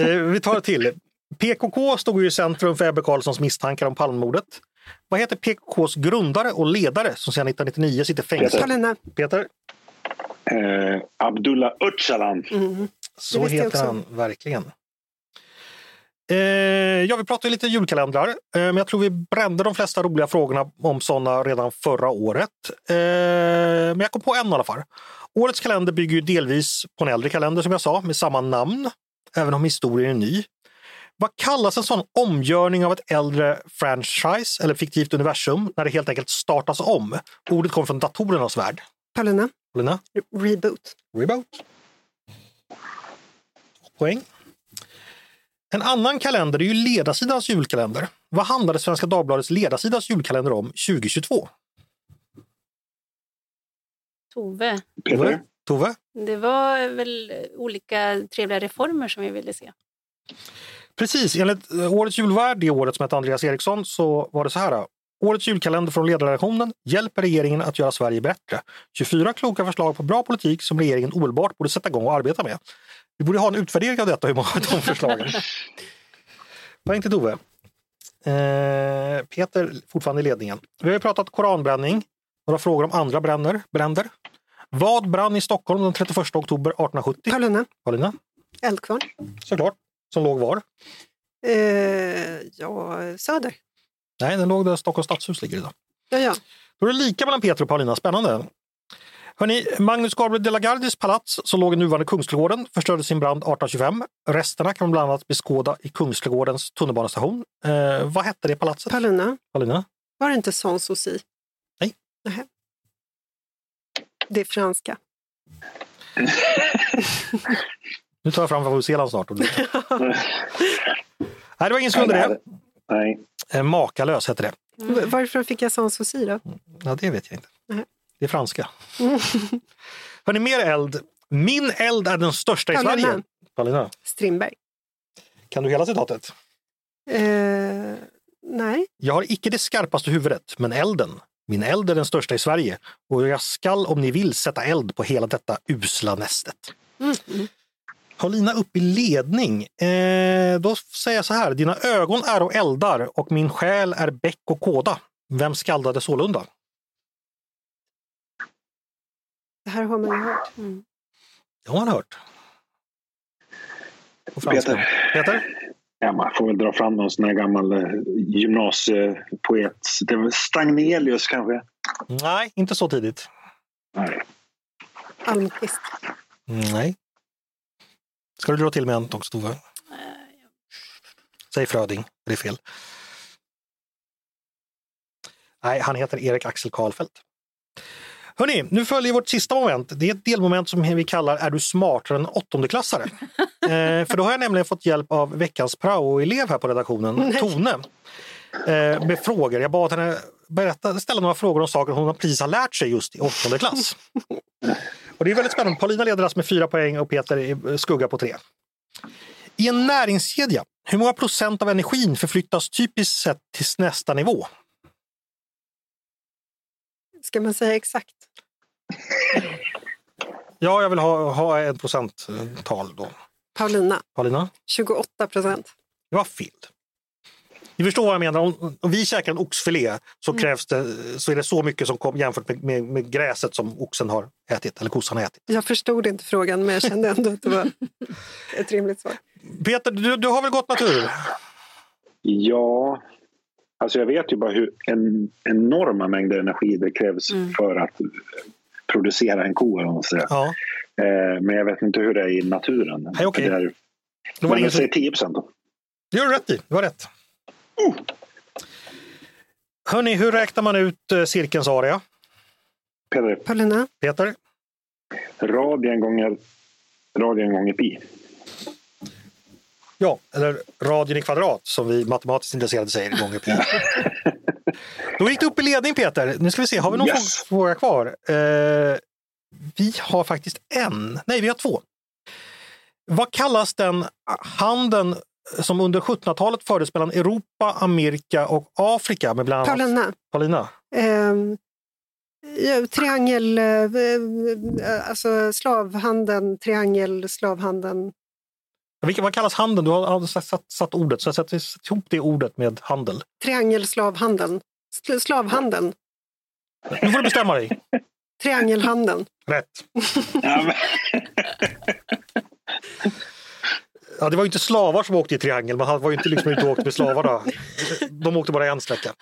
Eh, vi tar det till. PKK stod ju i centrum för Ebbe Carlssons misstankar om Palmemordet. Vad heter PKKs grundare och ledare som sedan 1999 sitter fängslad? Paulina. Peter? Eh, Abdullah Öcalan. Mm. Så heter han verkligen. Eh, ja, vi pratar ju lite julkalendrar, eh, men jag tror vi brände de flesta roliga frågorna om sådana redan förra året. Eh, men jag kom på en i alla fall. Årets kalender bygger ju delvis på en äldre kalender som jag sa, med samma namn, även om historien är ny. Vad kallas en sån omgörning av ett äldre franchise eller fiktivt universum när det helt enkelt startas om? Ordet kommer från datorernas värld. Paulina. Lina? Re- Reboot. Reboot. Poäng. En annan kalender är ju ledarsidans julkalender. Vad handlade Svenska Dagbladets ledarsidas julkalender om 2022? Tove. Peter? Tove? Det var väl olika trevliga reformer som vi ville se. Precis, enligt eh, Årets julvärd, det året som hette Andreas Eriksson, så var det så här. Årets julkalender från ledarredaktionen hjälper regeringen att göra Sverige bättre. 24 kloka förslag på bra politik som regeringen omedelbart borde sätta igång och arbeta med. Vi borde ha en utvärdering av detta, hur många av de förslagen. Poäng till Tove. Eh, Peter fortfarande i ledningen. Vi har ju pratat koranbränning, några frågor om andra bränner, bränder. Vad brann i Stockholm den 31 oktober 1870? Paulina. Paulina? Eldkvarn. Såklart. Som låg var? Eh, ja, Söder. Nej, den låg där Stockholms stadshus ligger idag. Ja, ja. Då är det lika mellan Peter och Paulina. Spännande. Hörrni, Magnus Gabriel de la Gardis palats som låg i nuvarande Kungsträdgården förstördes sin brand 1825. Resterna kan man bland annat beskåda i Kungsträdgårdens tunnelbanestation. Eh, vad hette det palatset? Paulina. Paulina? Var det inte Sanssouci? Nej. Nähä. Det är franska. Nu tar jag fram Favourzeland snart. Nej, det var ingen sekund i det. Nej. Eh, Makalös hette det. V- Varför fick jag Sanssouci då? Ja, det vet jag inte. Nej. Det är franska. Hörni, mer eld. Min eld är den största i Paulina. Sverige. Paulina, Strindberg. kan du hela citatet? Eh, nej. Jag har icke det skarpaste huvudet, men elden. Min eld är den största i Sverige och jag skall om ni vill sätta eld på hela detta usla nästet. Paulina upp i ledning. Eh, då säger jag så här, dina ögon är och eldar och min själ är bäck och kåda. Vem skaldade sålunda? Det här har man ju hört. Det har man hört. Peter. Peter? Ja, man får väl dra fram någon sån här gammal eh, gymnasiepoet. Det var Stagnelius kanske? Nej, inte så tidigt. Nej. Almqvist. Nej. Ska du dra till med en också, Tove? Säg Fröding, det är fel. Nej, han heter Erik Axel Karlfeldt. Hörni, nu följer vårt sista moment. Det är ett delmoment som vi kallar Är du smartare än åttondeklassare? eh, för då har jag nämligen fått hjälp av veckans prao-elev här på redaktionen, Tone. Eh, med frågor. Jag bad henne berätta, ställa några frågor om saker hon precis har lärt sig just i åttonde klass. Och det är väldigt spännande. Paulina leder alltså med fyra poäng och Peter i skugga på tre. I en näringskedja, hur många procent av energin förflyttas typiskt sett till nästa nivå? Ska man säga exakt? Ja, jag vill ha, ha ett procenttal då. Paulina, Paulina? 28 procent. Det var fel. Ni förstår vad jag menar. Om, om vi käkar en oxfilé så, krävs det, så är det så mycket som kom jämfört med, med, med gräset som oxen har ätit, eller kossan har ätit. Jag förstod inte frågan men jag kände ändå att det var ett rimligt svar. Peter, du, du har väl gått natur? Ja, alltså jag vet ju bara hur en, enorma mängder energi det krävs Mm. för att producera en ko. Ja. Eh, men jag vet inte hur det är i naturen. Nej, okej. Det är, Det var men ingen jag som... säger 10 procent. Det gör du rätt i. Du har rätt. Hörni, hur räknar man ut eh, cirkelns area? Peder, Paulina, Peter? radien gånger, radien gånger pi. Ja, eller radien i kvadrat som vi matematiskt intresserade säger gånger pi. Då gick du upp i ledning Peter. Nu ska vi se, har vi någon Yes. fråga kvar? Eh, vi har faktiskt en. Nej, vi har två. Vad kallas den handeln som under 1700-talet fördes mellan Europa, Amerika och Afrika med bland annat Paulina. Paulina? Ehm, ja, triangel, eh, eh, alltså slavhandeln, triangel, slavhandeln. Vilka, vad kallas handeln? Du har satt, satt, satt ordet, så jag sätter ihop det ordet med handel. Triangel, slavhandeln. Sl- Slavhandeln, Nu får du bestämma dig. triangelhandeln. Rätt. Ja, men, det var inte slavar som åkte i triangel, man var ju inte liksom ute och åkte med slavarna. De åkte bara en sträcka.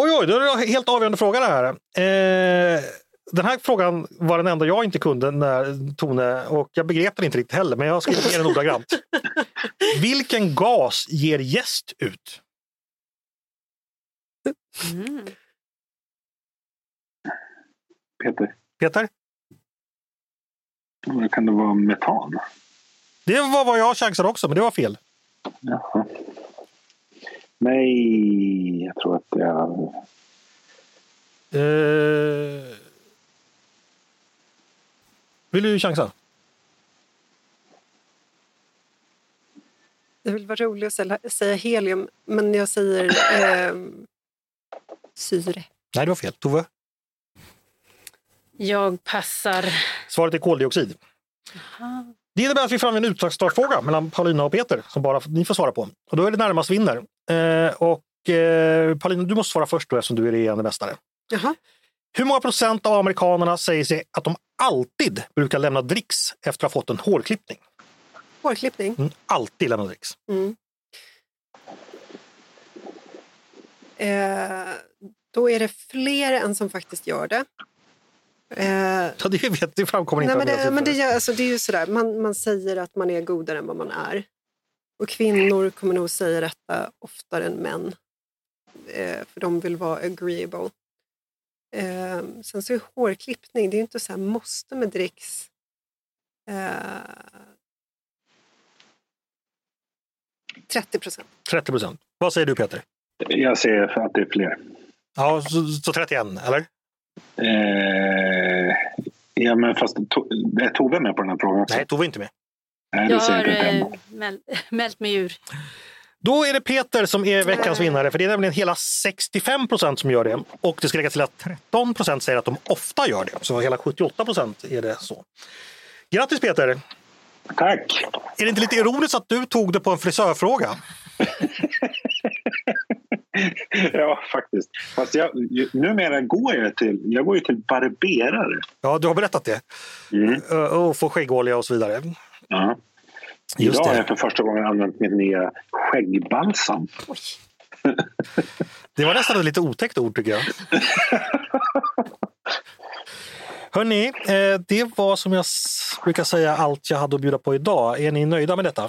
Oj, oj, det är en helt avgörande fråga det här. Eh, den här frågan var den enda jag inte kunde när Tone, och jag begrep den inte riktigt heller, men jag har skrivit ner den ordagrant. Vilken gas ger jäst ut? Mm. Peter, Peter? kan det vara metan? Det var vad jag chansade också, men det var fel. Jaha. Nej, jag tror att det är... Eh, vill du chansa? Det vill vara roligt att säga- helium, men jag säger ehm, syre. Nej, det var fel. Tove? Jag passar. Svaret är koldioxid. Det innebär att vi får en utslagsfråga mellan Paulina och Peter som bara ni får svara på. Och då är det närmast vinner. Eh, och eh, Paulina, du måste svara först då eftersom du är regerande mästare. Jaha. Hur många procent av amerikanerna säger sig att de alltid brukar lämna dricks efter att ha fått en hårklippning? Hårklippning. Mm, alltid lämna dricks. Mm. Eh, då är det fler än som faktiskt gör det. Eh, Så det, vet, det framkommer inte Nej, men det, men det, gör- alltså, det är ju sådär, man, man säger att man är godare än vad man är. Och kvinnor kommer nog säga detta oftare än män. Eh, för de vill vara agreeable. Eh, sen så är hårklippning, det är ju inte så här måste med dricks. Eh, 30 procent. 30 procent. Vad säger du Peter? Jag för att det är fler. Ja, så, så 31, eller? Eh, ja, men fast to- är Tove med på den här frågan också? Nej, Tove är inte med. Nej, då Jag har jag eh, 35. mäl, mält mig ur. Då är det Peter som är veckans vinnare, för det är nämligen hela 65 procent som gör det. Och det ska läggas till att 13 procent säger att de ofta gör det. Så hela 78 procent är det så. Grattis Peter! Tack! Är det inte lite ironiskt att du tog det på en frisörfråga? ja, faktiskt. Fast jag, numera går jag till, jag går ju till barberare. Ja, du har berättat det. Mm. Ö, Och få skäggolja och så vidare. Ja. Just Idag har jag för första gången använt min nya skäggbalsam. Det var nästan ett lite otäckt ord tycker jag. Hörni, eh, det var som jag brukar säga allt jag hade att bjuda på idag. Är ni nöjda med detta?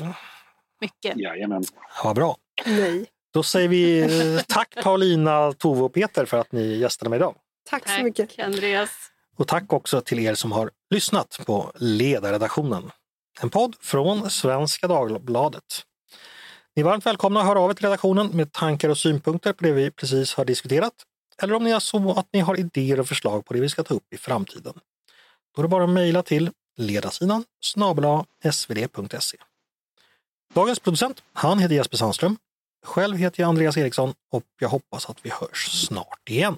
Mycket. Jajamän. Ja, bra. Nej. Då säger vi eh, tack Paulina, Tove och Peter för att ni gästade mig idag. Tack så mycket. Tack Andreas. Och tack också till er som har lyssnat på Ledarredaktionen. En podd från Svenska Dagbladet. Ni är varmt välkomna att höra av er till redaktionen med tankar och synpunkter på det vi precis har diskuterat. Eller om ni är så att ni har idéer och förslag på det vi ska ta upp i framtiden. Då är det bara att mejla till ledarsidan svd.se. Dagens producent, han heter Jesper Sandström. Själv heter jag Andreas Eriksson och jag hoppas att vi hörs snart igen.